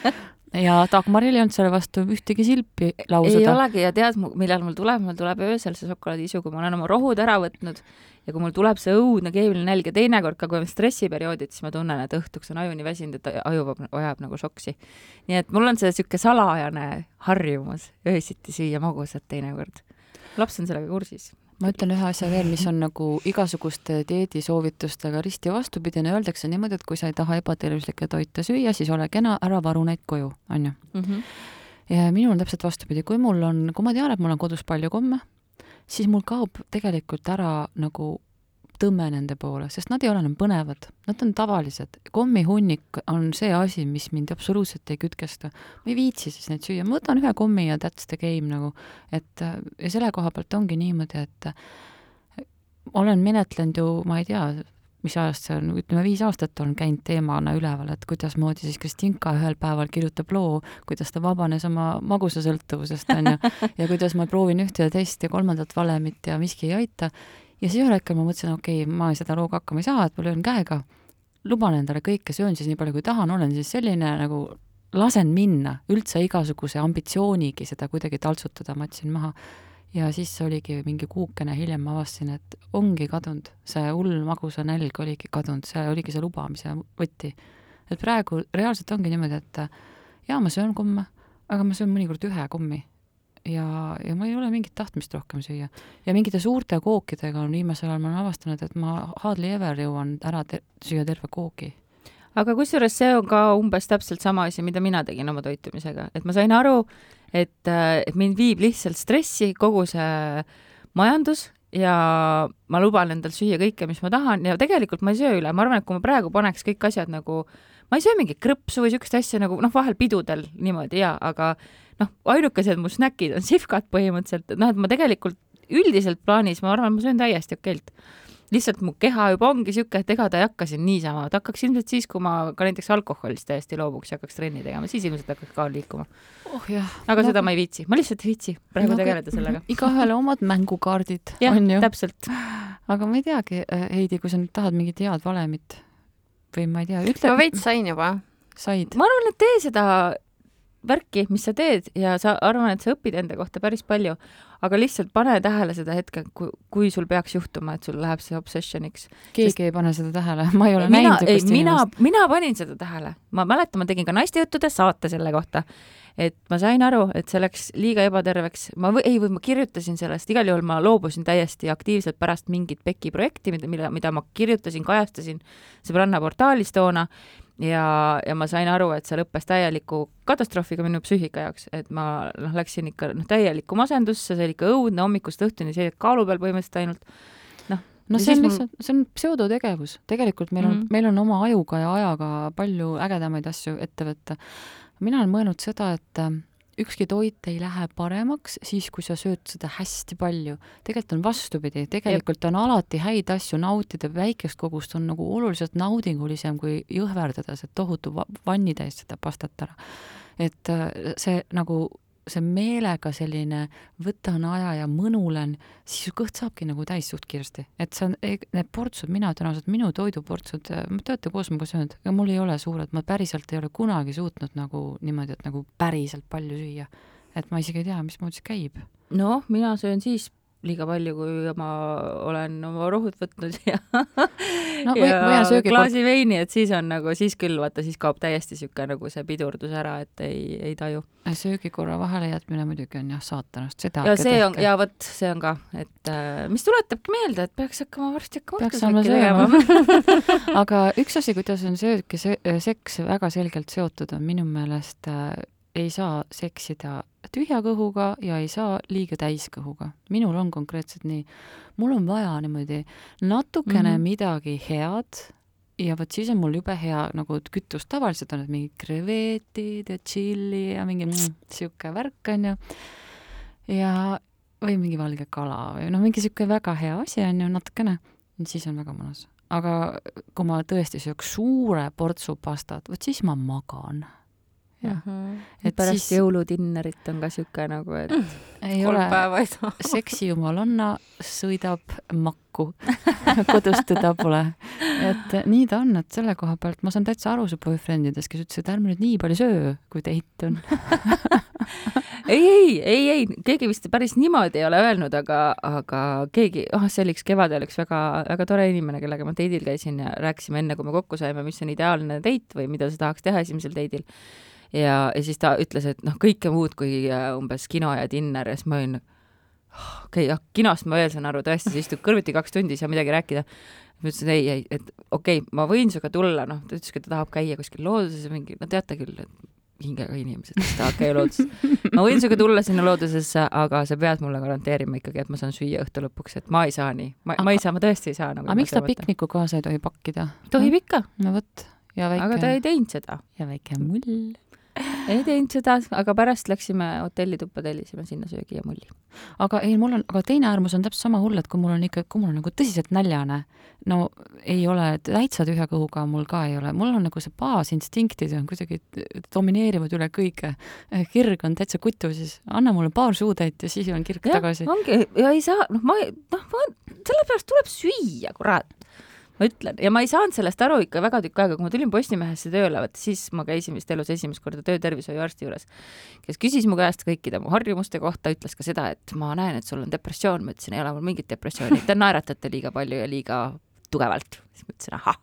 ja Dagmaril ei olnud selle vastu ühtegi silpi lausuda. ei olegi ja tead, millal mul tuleb, mul tuleb öösel see šokolaadiisu, kui ma olen oma rohud ära võtnud ja kui mul tuleb see õudne keemiline nälg ja teinekord ka, kui on stressiperioodid, siis ma tunnen, et õhtuks on aju nii väsinud, et aju vajab nagu šoksi. nii et mul on see niisugune salajane harjumus öösiti süüa magusat teinekord. laps on sellega kursis ma ütlen ühe asja veel, mis on nagu igasuguste dieedisoovitustega risti vastupidine, öeldakse niimoodi, et kui sa ei taha ebatervislikke toite süüa, siis ole kena, ära varu neid koju, on ju mm. -hmm. ja minul on täpselt vastupidi, kui mul on, kui ma tean, et mul on kodus palju komme, siis mul kaob tegelikult ära nagu tõmme nende poole, sest nad ei ole enam põnevad, nad on tavalised. kommihunnik on see asi, mis mind absoluutselt ei kütkesta. ma ei viitsi siis neid süüa, ma võtan ühe kommi ja that's the game nagu, et ja selle koha pealt ongi niimoodi, et olen menetlenud ju, ma ei tea, mis ajast see on, ütleme viis aastat on käinud teemana üleval, et kuidasmoodi siis Kristinka ühel päeval kirjutab loo, kuidas ta vabanes oma magusasõltuvusest, on ju, ja kuidas ma proovin ühte ja teist ja kolmandat valemit ja miski ei aita ja siis ühel hetkel ma mõtlesin, okei okay,, ma seda looga hakkama ei saa, et ma löön käega, luban endale kõike, söön siis nii palju, kui tahan, olen siis selline nagu, lasen minna, üldse igasuguse ambitsioonigi seda kuidagi taltsutada, ma jätsin maha. ja siis oligi mingi kuukene hiljem ma avastasin, et ongi kadunud, see hull magusa nälg oligi kadunud, see oligi see lubamise võti. et praegu reaalselt ongi niimoodi, et jaa, ma söön komme, aga ma söön mõnikord ühe kommi ja, ja ma ei ole mingit tahtmist rohkem süüa. ja mingite suurte kookidega on viimasel ajal ma olen avastanud, et ma hardly ever jõuan ära te süüa terve koogi. aga kusjuures see on ka umbes täpselt sama asi, mida mina tegin oma toitumisega, et ma sain aru, et, et mind viib lihtsalt stressi kogu see majandus ja ma luban endal süüa kõike, mis ma tahan ja tegelikult ma ei söö üle, ma arvan, et kui ma praegu paneks kõik asjad nagu, ma ei söö mingit krõpsu või niisugust asja nagu noh, vahel pidudel niimoodi jaa, aga noh, ainukesed mu snäkid on sihvkad põhimõtteliselt, noh, et ma tegelikult üldiselt plaanis, ma arvan, ma söön täiesti okeilt. lihtsalt mu keha juba ongi niisugune, et ega ta ei hakka siin niisama, ta hakkaks ilmselt siis, kui ma ka näiteks alkoholist täiesti loobuks ja hakkaks trenni tegema, siis ilmselt hakkaks ka liikuma. oh aga no, seda ma ei viitsi, ma lihtsalt ei viitsi praegu no, tegeleda sellega. igaühele omad mängukaardid, on ju. täpselt. aga ma ei teagi, Heidi, kui sa nüüd tahad mingit head valemit või ma ei tea, ütle. ma veits sain juba said? ma arvan, et tee seda värki, mis sa teed ja sa arvan, et sa õpid enda kohta päris palju, aga lihtsalt pane tähele seda hetke, kui, sul peaks juhtuma, et sul läheb see obsessioniks. keegi Sest... ei pane seda tähele, ma ei ole mina, näinud niisugust inimest. mina, mina panin seda tähele, ma mäletan, ma tegin ka naistejuttude saate selle kohta, et ma sain aru, et see läks liiga ebaterveks, ma või, ei, või ma kirjutasin sellest, igal juhul ma loobusin täiesti aktiivselt pärast mingit PEC-i projekti, mida, mida, mida ma kirjutasin, kajastasin sõbranna portaalis toona ja, ja ma sain aru, et see lõppes täieliku katastroofiga minu psüühika jaoks, et ma noh, läksin ikka noh, täielikku masendusse, see oli ikka õudne hommikust õhtuni, see kaalu peal põhimõtteliselt ainult noh, no see on lihtsalt, see on pseudotegevus, tegelikult meil on mm, -hmm. meil on oma ajuga ja ajaga palju ägedamaid asju ette võtta. Mina olen mõelnud seda, et ükski toit ei lähe paremaks siis, kui sa sööd seda hästi palju. tegelikult on vastupidi, tegelikult Jep. on alati häid asju nautida, väikest kogust on nagu oluliselt naudingulisem kui jõhverdada see tohutu vannitäis seda pastat ära. et äh, see nagu see meelega selline võtan aja ja mõnulen, siis su kõht saabki nagu täis suht kiiresti. et see on, need portsud, mina ausalt, minu toiduportsud, te olete koos minuga söönud, ega mul ei ole suured, ma päriselt ei ole kunagi suutnud nagu niimoodi, et nagu päriselt palju süüa. et ma isegi ei tea, mismoodi see käib. noh, mina söön siis liiga palju, kui ma olen oma rohud võtnud ja no, või, ja klaasi veini, et siis on nagu, siis küll vaata, siis kaob täiesti niisugune nagu see pidurdus ära, et ei, ei taju. söögikorra vahele jätmine muidugi on jah saatanast, seda ja see on, ja vot see on ka, et äh, mis tuletabki meelde, et peaks hakkama varsti hakkama peaks saama sööma. aga üks asi, kuidas on söök ja seks väga selgelt seotud, on minu meelest äh, ei saa seksida tühja kõhuga ja ei saa liiga täis kõhuga. minul on konkreetselt nii. mul on vaja niimoodi natukene mm -hmm. midagi head ja vot siis on mul jube hea nagu kütus, tavaliselt on need mingid krevetid ja tšilli ja mingi mm, värk, on ju. ja, või mingi valge kala või noh, mingi niisugune väga hea asi on ju, natukene, siis on väga mõnus. aga kui ma tõesti sööks suure portsu pastat, vot siis ma magan jah. Mm -hmm. et pärast siis... jõuludinnerit on ka sihuke nagu, et ei ole, seksijumalanna sõidab makku. Kodust teda pole. et nii ta on, et selle koha pealt ma saan täitsa aru su boyfriendidest, kes ütlesid, ärme nüüd nii palju söö, kui date on. Ei, ei, ei, ei, keegi vist päris niimoodi ei ole öelnud, aga, aga keegi, ah oh,, see oli üks kevadel üks väga, väga tore inimene, kellega ma date'il käisin ja rääkisime enne, kui me kokku saime, mis on ideaalne date või mida sa tahaks teha esimesel date'il ja, ja siis ta ütles, et noh, kõike muud kui äh, umbes kino ja dinner ja siis ma olin, okei okay,, jah, kinost ma veel saan aru, tõesti, sa istud kõrvuti kaks tundi, ei saa midagi rääkida. ma ütlesin ei, ei, et okei okay,, ma võin sinuga tulla, noh, ta ütleski, et ta tahab käia kuskil looduses mingi, no teate küll, et hingega inimesed, kes tahavad käia looduses. ma võin sinuga tulla sinna loodusesse, aga sa pead mulle garanteerima ikkagi, et ma saan süüa õhtu lõpuks, et ma ei saa nii, ma, ma ei saa, ma tõesti ei saa nagu. aga miks ta pikniku kaasa ei tohi pakkida? tohib ikka. no vot. Väike... aga ta ei teinud seda. ja väike mull ei teinud seda, aga pärast läksime hotellituppa, tellisime sinna söögi ja mulli. aga ei, mul on, aga teine äärmus on täpselt sama hull, et kui mul on ikka, kui mul on nagu tõsiselt näljane, no ei ole, täitsa tühja kõhuga mul ka ei ole, mul on nagu see baasinstinktid on kuidagi domineerivad üle kõige. kirg on täitsa kutu, siis anna mulle paar suutäit ja siis on kirg ja, tagasi. ongi, ja ei saa, noh, ma, noh, ma, sellepärast tuleb süüa, kurat ma ütlen, ja ma ei saanud sellest aru ikka väga tükk aega, kui ma tulin Postimehesse tööle, vot siis ma käisin vist elus esimest korda töötervishoiuarsti juures, kes küsis mu käest kõikide mu harjumuste kohta, ütles ka seda, et ma näen, et sul on depressioon, ma ütlesin, ei ole mul mingit depressiooni, te naeratate liiga palju ja liiga tugevalt. siis ma ütlesin, ahah,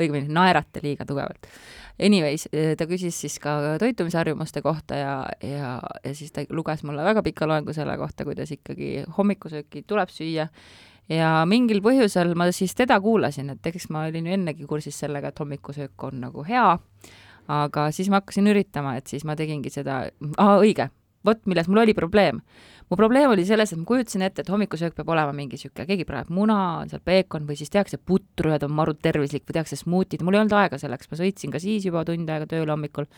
õigemini naerate liiga tugevalt. Anyways, ta küsis siis ka toitumisharjumuste kohta ja, ja, ja siis ta luges mulle väga pika loengu selle kohta, kuidas ikkagi hommikusööki tuleb süüa. Ja mingil põhjusel ma siis teda kuulasin, et eks ma olin ju ennegi kursis sellega, et hommikusöök on nagu hea, aga siis ma hakkasin üritama, et siis ma tegingi seda, aa õige, vot milles mul oli probleem. mu probleem oli selles, et ma kujutasin ette, et hommikusöök peab olema mingi niisugune, keegi praeb muna, on seal peekon või siis tehakse putru ja ta on marut tervislik või tehakse smuutid, mul ei olnud aega selleks, ma sõitsin ka siis juba tund aega tööle hommikul.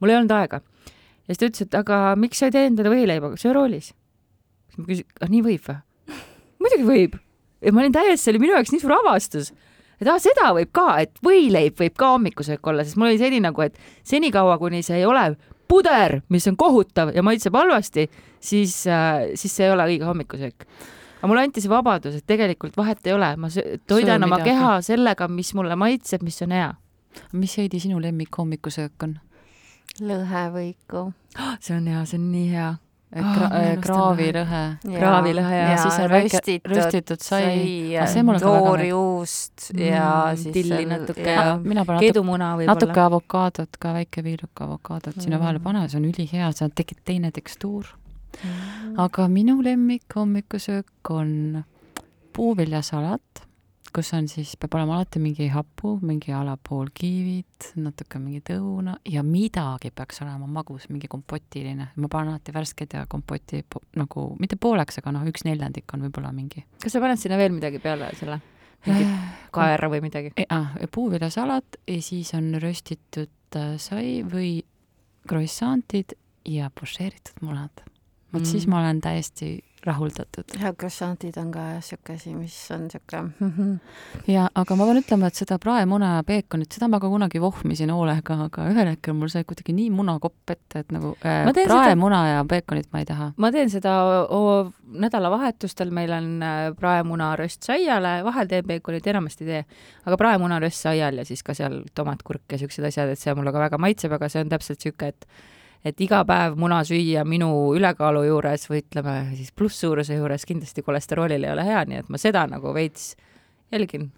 mul ei olnud aega. ja siis ta ütles, et aga miks sa ei tee endale võileiba, söö roolis. siis ma küsisin, ah nii võib või? muidugi võib ja ma olin täiesti, see oli minu jaoks nii suur avastus, et aa, seda võib ka, et võileib võib ka hommikusöök olla, sest mul oli seni nagu, et senikaua, kuni see ei ole puder, mis on kohutav ja maitseb halvasti, siis äh,, siis see ei ole õige hommikusöök. aga mulle anti see vabadus, et tegelikult vahet ei ole, ma toidan oma keha sellega, mis mulle maitseb, mis on hea. mis Heidi sinu lemmik hommikusöök on? lõhevõiku. see on hea, see on nii hea Kra oh, kraavilõhe. kraavilõhe ja, ja siis on röstitud, röstitud sai, sai, toorjuust ja mm, siis tilli natuke ja, ja kedumuna võib-olla. natuke avokaadot ka, väike viiluke avokaadot mm. sinna vahele pane, see on ülihea, see tekib teine tekstuur. Mm.. aga minu lemmik hommikusöök on puuviljasalat kus on siis, peab olema alati mingi hapu, mingi a la pool kiivit, natuke mingit õuna ja midagi peaks olema magus, mingi kompotiline. ma panen alati värskeid ja kompoti nagu, mitte pooleks, aga noh, üks neljandik on võib-olla mingi. kas sa paned sinna veel midagi peale selle? mingit äh, kaera või midagi? Ah, puuviljasalat ja siis on röstitud äh, sai või croissantid ja pošeeritud munad. vot mm. siis ma olen täiesti rahuldatud. ja croissantid on ka sihuke asi, mis on sihuke ja, aga ma pean ütlema, et seda praemuna ja peekonit, seda ma ka kunagi vohmisin hoolega, aga ühel hetkel mul sai kuidagi nii munakopp ette, et nagu äh, praemuna seda... ja peekonit ma ei taha. ma teen seda nädalavahetustel, meil on äh, praemuna röst saiale, vahel teen peekonit, enamasti ei tee, aga praemuna röst saial ja siis ka seal tomat, kurk ja siuksed asjad, et see mulle ka väga maitseb, aga see on täpselt sihuke, et et iga päev muna süüa minu ülekaalu juures või ütleme siis plusssuuruse juures kindlasti kolesteroolile ei ole hea, nii et ma seda nagu veits jälgin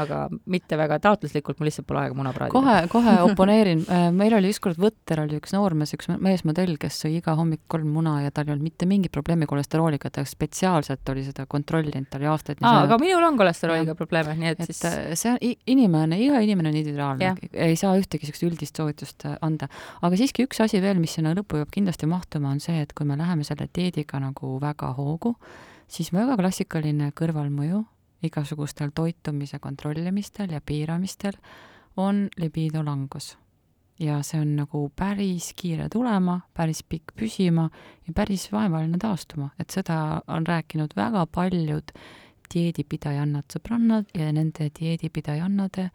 aga mitte väga taotluslikult, mul lihtsalt pole aega muna praadida. kohe, kohe oponeerin, äh, meil oli ükskord Võtter oli üks noormees, üks meesmodell, kes sõi iga hommik kolm muna ja tal ei olnud mitte mingit probleemi kolesterooliga, ta spetsiaalselt oli seda kontrollinud, ta oli aastaid aa, aga minul on kolesterooliga probleeme, nii et, et siis äh, see on inimene, iga inimene on individuaalne, ei saa ühtegi niisugust üldist soovitust äh, anda. aga siiski üks asi veel, mis sinna lõppu peab kindlasti mahtuma, on see, et kui me läheme selle dieediga nagu väga hoogu, siis väga klassikaline kõrvalmõju igasugustel toitumise kontrollimistel ja piiramistel on libido langus. ja see on nagu päris kiire tulema, päris pikk püsima ja päris vaevaline taastuma, et seda on rääkinud väga paljud dieedipidajannad, sõbrannad ja nende dieedipidajannade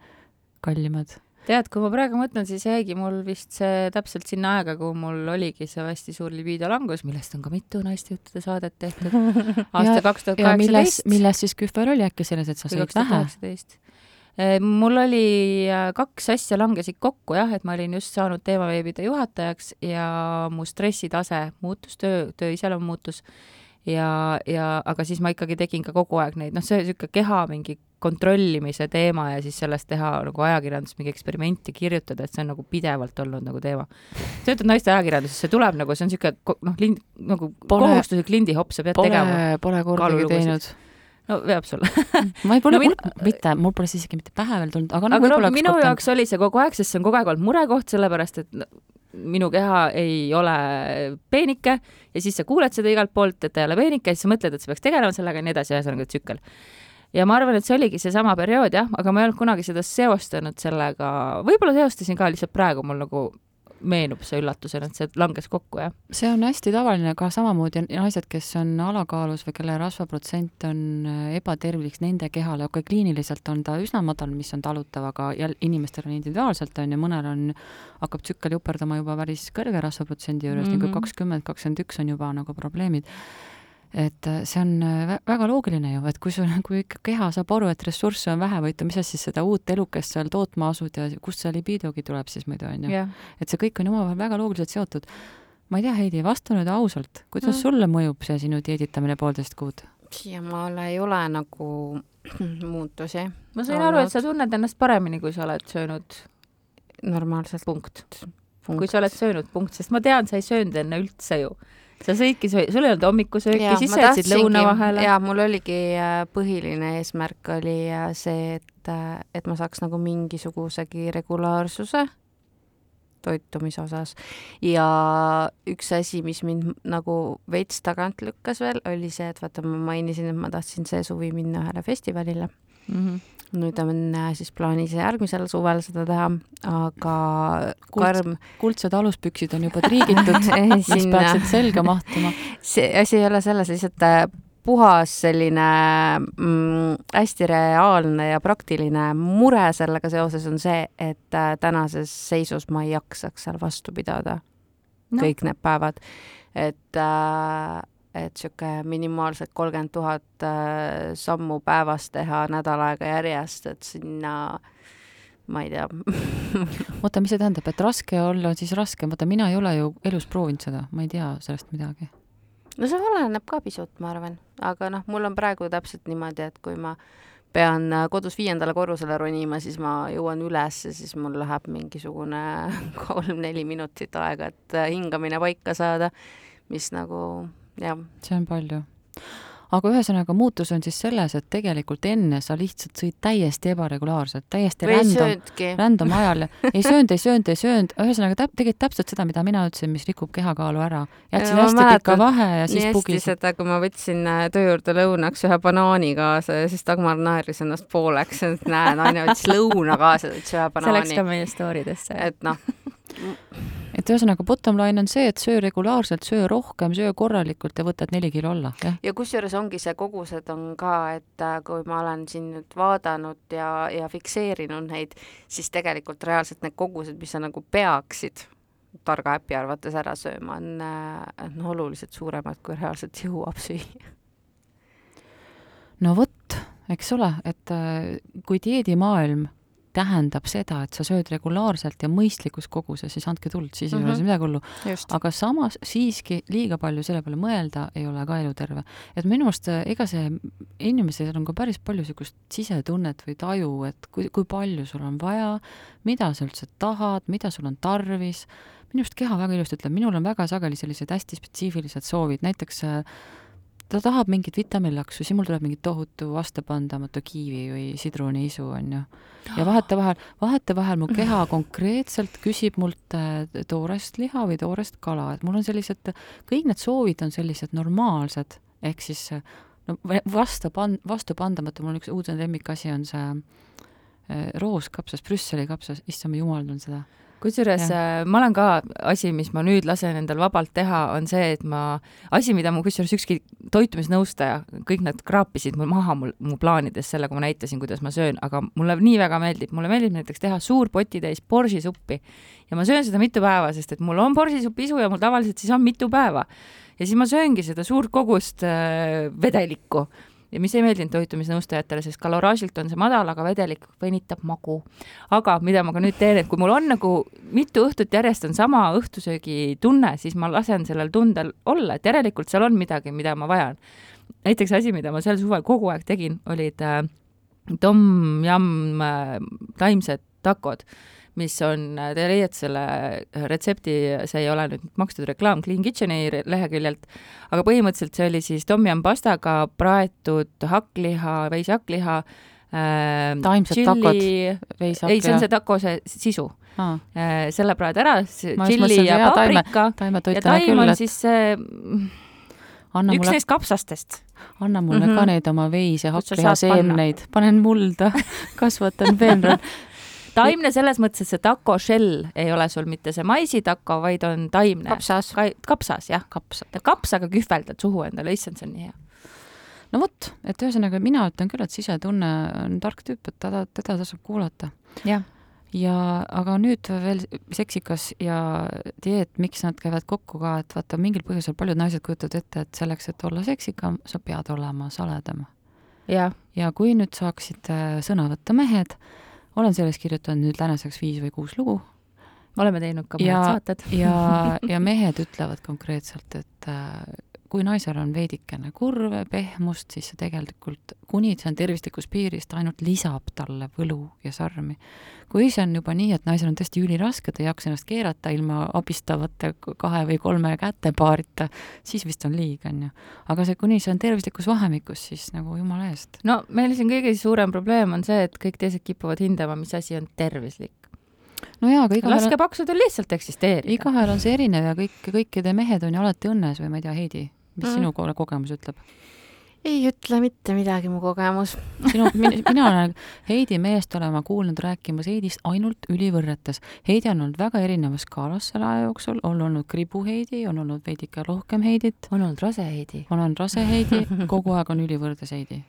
kallimad tead, kui ma praegu mõtlen, siis jäigi mul vist see täpselt sinna aega, kui mul oligi see hästi suur libido langus, millest on ka mitu naistejuttude saadet tehtud. aasta kaks tuhat kaheksateist. milles siis kühver oli äkki selles, et sa sõid vähe? Eh, mul oli äh, kaks asja langesid kokku jah, et ma olin just saanud teemaveebide juhatajaks ja mu stressitase muutus, töö, töö iseloom muutus ja, ja aga siis ma ikkagi tegin ka kogu aeg neid, noh, see niisugune keha mingi kontrollimise teema ja siis sellest teha nagu ajakirjandus mingi eksperimenti kirjutada, et see on nagu pidevalt olnud nagu teema. töötad naiste ajakirjanduses, see tuleb nagu, see on niisugune noh, lind, nagu pole, kohustuslik lindihopp, sa pead pole, tegema. Pole kordagi teinud no veab sulle ma ei pole no,, mul, mitte, mul pole siis isegi mitte pähe veel tulnud, aga, aga no, no minu jaoks oli see kogu aeg, sest see on kogu aeg olnud murekoht, sellepärast et minu keha ei ole peenike ja siis sa kuuled seda igalt poolt, et ta ei ole peenike ja siis sa mõtled, et sa peaks tegelema sellega ja nii edasi, ühesõnaga tsükkel. Ja ma arvan, et see oligi seesama periood jah, aga ma ei olnud kunagi seda seostanud sellega, võib-olla seostasin ka, lihtsalt praegu mul nagu meenub see üllatusena, et see langes kokku, jah. see on hästi tavaline ka samamoodi naised, kes on alakaalus või kelle rasvaprotsent on äh, ebatervislik nende kehale, okei okay,, kliiniliselt on ta üsna madal, mis on talutav, aga jälle inimestel on individuaalselt, on ju, mõnel on, hakkab tsükkel juperdama juba päris kõrge rasvaprotsendi juures mm, -hmm. nagu kakskümmend, kakskümmend üks on juba nagu probleemid et äh, see on äh, väga loogiline ju, et kui sul, kui ikka keha saab aru, et ressursse on vähe või ütleme, mis sa siis seda uut elukest seal tootma asud ja kust see libidogi tuleb siis muidu, on ju et see kõik on omavahel väga loogiliselt seotud. ma ei tea, Heidi, vasta nüüd ausalt, kuidas mm. sulle mõjub see sinu dieeditamine poolteist kuud? siiamaale ei ole nagu muutusi. ma sain aru, et sa tunned ennast paremini, kui sa oled söönud normaalselt. punkt, punkt.. kui sa oled söönud, punkt, sest ma tean, sa ei söönud enne üldse ju sa sõidki, sul ei olnud hommikusööki, siis sa jätsid lõuna vahele? jaa, mul oligi äh, põhiline eesmärk oli äh, see, et, äh, et ma saaks nagu mingisugusegi regulaarsuse toitumise osas. ja üks asi, mis mind nagu veits tagant lükkas veel, oli see, et vaata, ma mainisin, et ma tahtsin see suvi minna ühele festivalile mm. -hmm nüüd on äh, siis plaanis järgmisel suvel seda teha, aga karm kuldsed aluspüksid on juba triigitud mis peaksid selga mahtuma. see asi ei ole selles, lihtsalt äh, puhas selline mm, hästi reaalne ja praktiline mure sellega seoses on see, et äh, tänases seisus ma ei jaksaks seal vastu pidada no. kõik need päevad. et äh, et niisugune minimaalselt kolmkümmend tuhat äh, sammu päevas teha nädal aega järjest, et sinna ma ei tea oota, mis see tähendab, et raske olla on siis raske, vaata mina ei ole ju elus proovinud seda, ma ei tea sellest midagi. no see oleneb ka pisut, ma arvan, aga noh, mul on praegu täpselt niimoodi, et kui ma pean äh, kodus viiendale korrusele ronima, siis ma jõuan üles ja siis mul läheb mingisugune kolm-neli minutit aega, et äh, hingamine paika saada, mis nagu. See on palju aga ühesõnaga muutus on siis selles, et tegelikult enne sa lihtsalt sõid täiesti ebaregulaarselt, täiesti random, random ajal. ei söönud, ei söönud, ei söönud, ühesõnaga täp-, tegid täpselt seda, mida mina ütlesin, mis rikub kehakaalu ära. jätsid hästi mäletan, pika vahe ja siis pugisid. seda, kui ma võtsin äh, töö juurde lõunaks ühe banaani kaasa ja siis Dagmar naeris ennast pooleks, et näe, naine võttis lõuna kaasa, võttis ühe banaani. see läks ka meie story desse. et noh et ühesõnaga bottom line on see, et söö regulaarselt, söö rohkem, söö korralikult ja võtad neli kilo alla, jah. ja kusjuures ongi see kogused on ka, et äh, kui ma olen siin nüüd vaadanud ja, ja fikseerinud neid, siis tegelikult reaalselt need kogused, mis sa nagu peaksid targa äpi arvates ära sööma, on, äh, on oluliselt suuremad, kui reaalselt jõuab süüa. no vot, eks ole, et äh, kui dieedimaailm tähendab seda, et sa sööd regulaarselt ja mõistlikus koguses, siis andke tuld, siis ei mm -hmm. ole Mhm. midagi hullu. aga samas siiski liiga palju selle peale mõelda ei ole ka eluterve. et minu arust äh, ega see, inimesel on ka päris palju niisugust sisetunnet või taju, et kui, kui palju sul on vaja, mida sa üldse tahad, mida sul on tarvis, minu arust keha väga ilusti ütleb, minul on väga sageli sellised hästi spetsiifilised soovid, näiteks äh, ta tahab mingit vitamiinlaksu, siis mul tuleb mingi tohutu vastupandamatu kiivi või sidruniisu, on ju. ja vahetevahel, vahetevahel mu keha konkreetselt küsib mult äh, toorest liha või toorest kala, et mul on sellised, kõik need soovid on sellised normaalsed, ehk siis äh, no vastupan-, vastupandamatu, mul üks uudne lemmikasi on see äh, rooskapsas, Brüsseli kapsas, issand, ma jumaldan seda. Kusjuures äh, ma olen ka, asi, mis ma nüüd lasen endal vabalt teha, on see, et ma, asi, mida mu kusjuures ükski toitumisnõustaja, kõik nad kraapisid mul maha mul, mu plaanides selle, kui ma näitasin, kuidas ma söön, aga mulle nii väga meeldib, mulle meeldib näiteks teha suur potitäis boržisuppi ja ma söön seda mitu päeva, sest et mul on boržisupi isu ja mul tavaliselt siis on mitu päeva. ja siis ma sööngi seda suurt kogust äh, vedelikku ja mis ei meeldinud toitumisnõustajatele, sest kaloraažilt on see madal, aga vedelik venitab magu. aga mida ma ka nüüd teen, et kui mul on nagu mitu õhtut järjest on sama õhtusöögi tunne, siis ma lasen sellel tundel olla, et järelikult seal on midagi, mida ma vajan. näiteks asi, mida ma sel suvel kogu aeg tegin, olid äh, tom-yum äh, taimsed takod mis on, te leiate selle retsepti, see ei ole nüüd makstud reklaam Clean Kitcheni leheküljelt, aga põhimõtteliselt see oli siis tom-yum pastaga praetud hakkliha, veishakkliha äh,, Taimsed takod, veisakk ei, see on see taco see sisu aa, äh, selle praed ära, tšilli ja jaa, taime- paprika ja taim on et siis see mm, anna üks mulle neist kapsastest. anna mulle mm Mhm. -hmm. ka neid oma veis- ja Kust sa hakkliha saad panna? seemneid, panen mulda kasvatan peenral. Taimne selles mõttes, et see taco shell ei ole sul mitte see maisitako, vaid on taimne. kapsas. kapsas, jah. kaps. kapsaga kühveldad suhu endale, issand, see on nii hea. no vot, et ühesõnaga mina ütlen küll, et sisetunne on tark tüüp, et teda, teda tasub kuulata. jah. ja aga nüüd veel seksikas ja dieet, miks nad käivad kokku ka, et vaata, mingil põhjusel paljud naised kujutavad ette, et selleks, et olla seksikam, sa pead olema saledam. ja kui nüüd saaksid sõna võtta mehed, olen sellest kirjutanud nüüd tänaseks viis või kuus lugu oleme teinud ka mõned saated. ja, ja mehed ütlevad konkreetselt, et äh, kui naisel on veidikene kurve, pehmust, siis see tegelikult, kuni see on tervislikus piiris, ta ainult lisab talle võlu ja sarmi. kui see on juba nii, et naisel on tõesti üliraske, ta ei jaksa ennast keerata ilma abistavate kahe või kolme kätepaarita, siis vist on liig, on ju. aga see, kuni see on tervislikus vahemikus, siis nagu jumala eest. no meil siin kõige suurem probleem on see, et kõik teised kipuvad hindama, mis asi on tervislik. no jaa, aga igaühel laske paksudel lihtsalt eksisteerida. igaühel on see erinev ja kõik, kõikide mehed on ju alati õnnes või ma ei tea, Heidi, mis Mm. mm. sinu ko- kogemus ütleb? ei ütle mitte midagi mu kogemus. sinu, mina olen Heidi meest olema kuulnud rääkimas Heidist ainult ülivõrretes. Heidi on olnud väga erinevas skaalas selle aja jooksul, on olnud kribu Heidi, on olnud veidike rohkem Heidit, on olnud rase Heidi. on olnud rase Heidi, kogu aeg on ülivõrdes Heidi.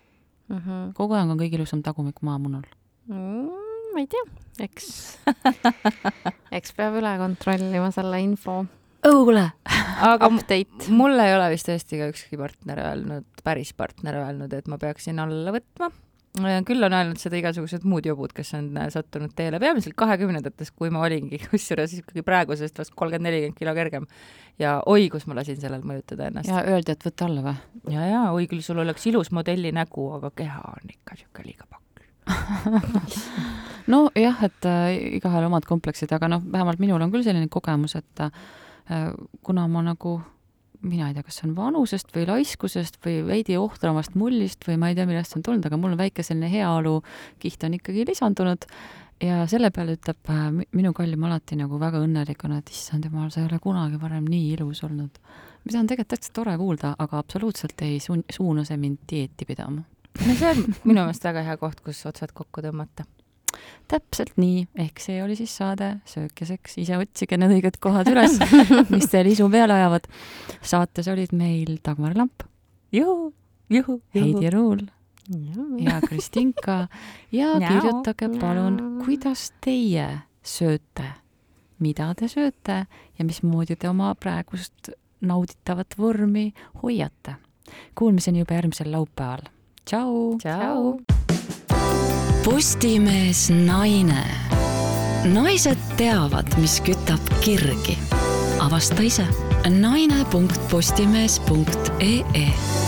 Mm kogu aeg on kõige ilusam tagumik maamunal. -hmm. ma ei tea, eks, eks peab üle kontrollima selle info. Oh kuule, aga Update. mul ei ole vist tõesti ka ükski partner öelnud, päris partner öelnud, et ma peaksin alla võtma. küll on öelnud seda igasugused muud jobud, kes on äh, sattunud teele peamiselt kahekümnendates, kui ma olingi, kusjuures ikkagi praegusest vast kolmkümmend, nelikümmend kilo kergem. ja oi, kus ma lasin sellel mõjutada ennast. ja öeldi, et võta alla või? ja, ja oi küll, sul oleks ilus modelli nägu, aga keha on ikka niisugune liiga pakk. nojah, et äh, igaühel omad kompleksid, aga noh, vähemalt minul on küll selline kogemus, et äh, kuna ma nagu mina ei tea, kas see on vanusest või laiskusest või veidi ohtramast mullist või ma ei tea, millest see on tulnud, aga mul on väike selline heaolukiht on ikkagi lisandunud ja selle peale ütleb äh, mi- minu kallim alati nagu väga õnnelikuna, et issand jumal, sa ei ole kunagi varem nii ilus olnud. mida on tegelikult täitsa tore kuulda, aga absoluutselt ei suun-, suuna see mind dieeti pidama. no see on minu meelest väga hea koht, kus otsad kokku tõmmata täpselt nii, ehk see oli siis saade Söök ja seks, ise otsige need õiged kohad üles, mis teil isu peale ajavad. saates olid meil Dagmar Lamp, juhu, juhu, Heidi Ruul. Ja Kristinka. Ja kirjutage palun, kuidas teie sööte, mida te sööte? Ja mismoodi te oma praegust nauditavat vormi hoiate. Kuulmiseni juba järgmisel laupäeval. tšau, tšau. Postimees naine. naised teavad, mis kütab kirgi. avasta ise naine.postimees.ee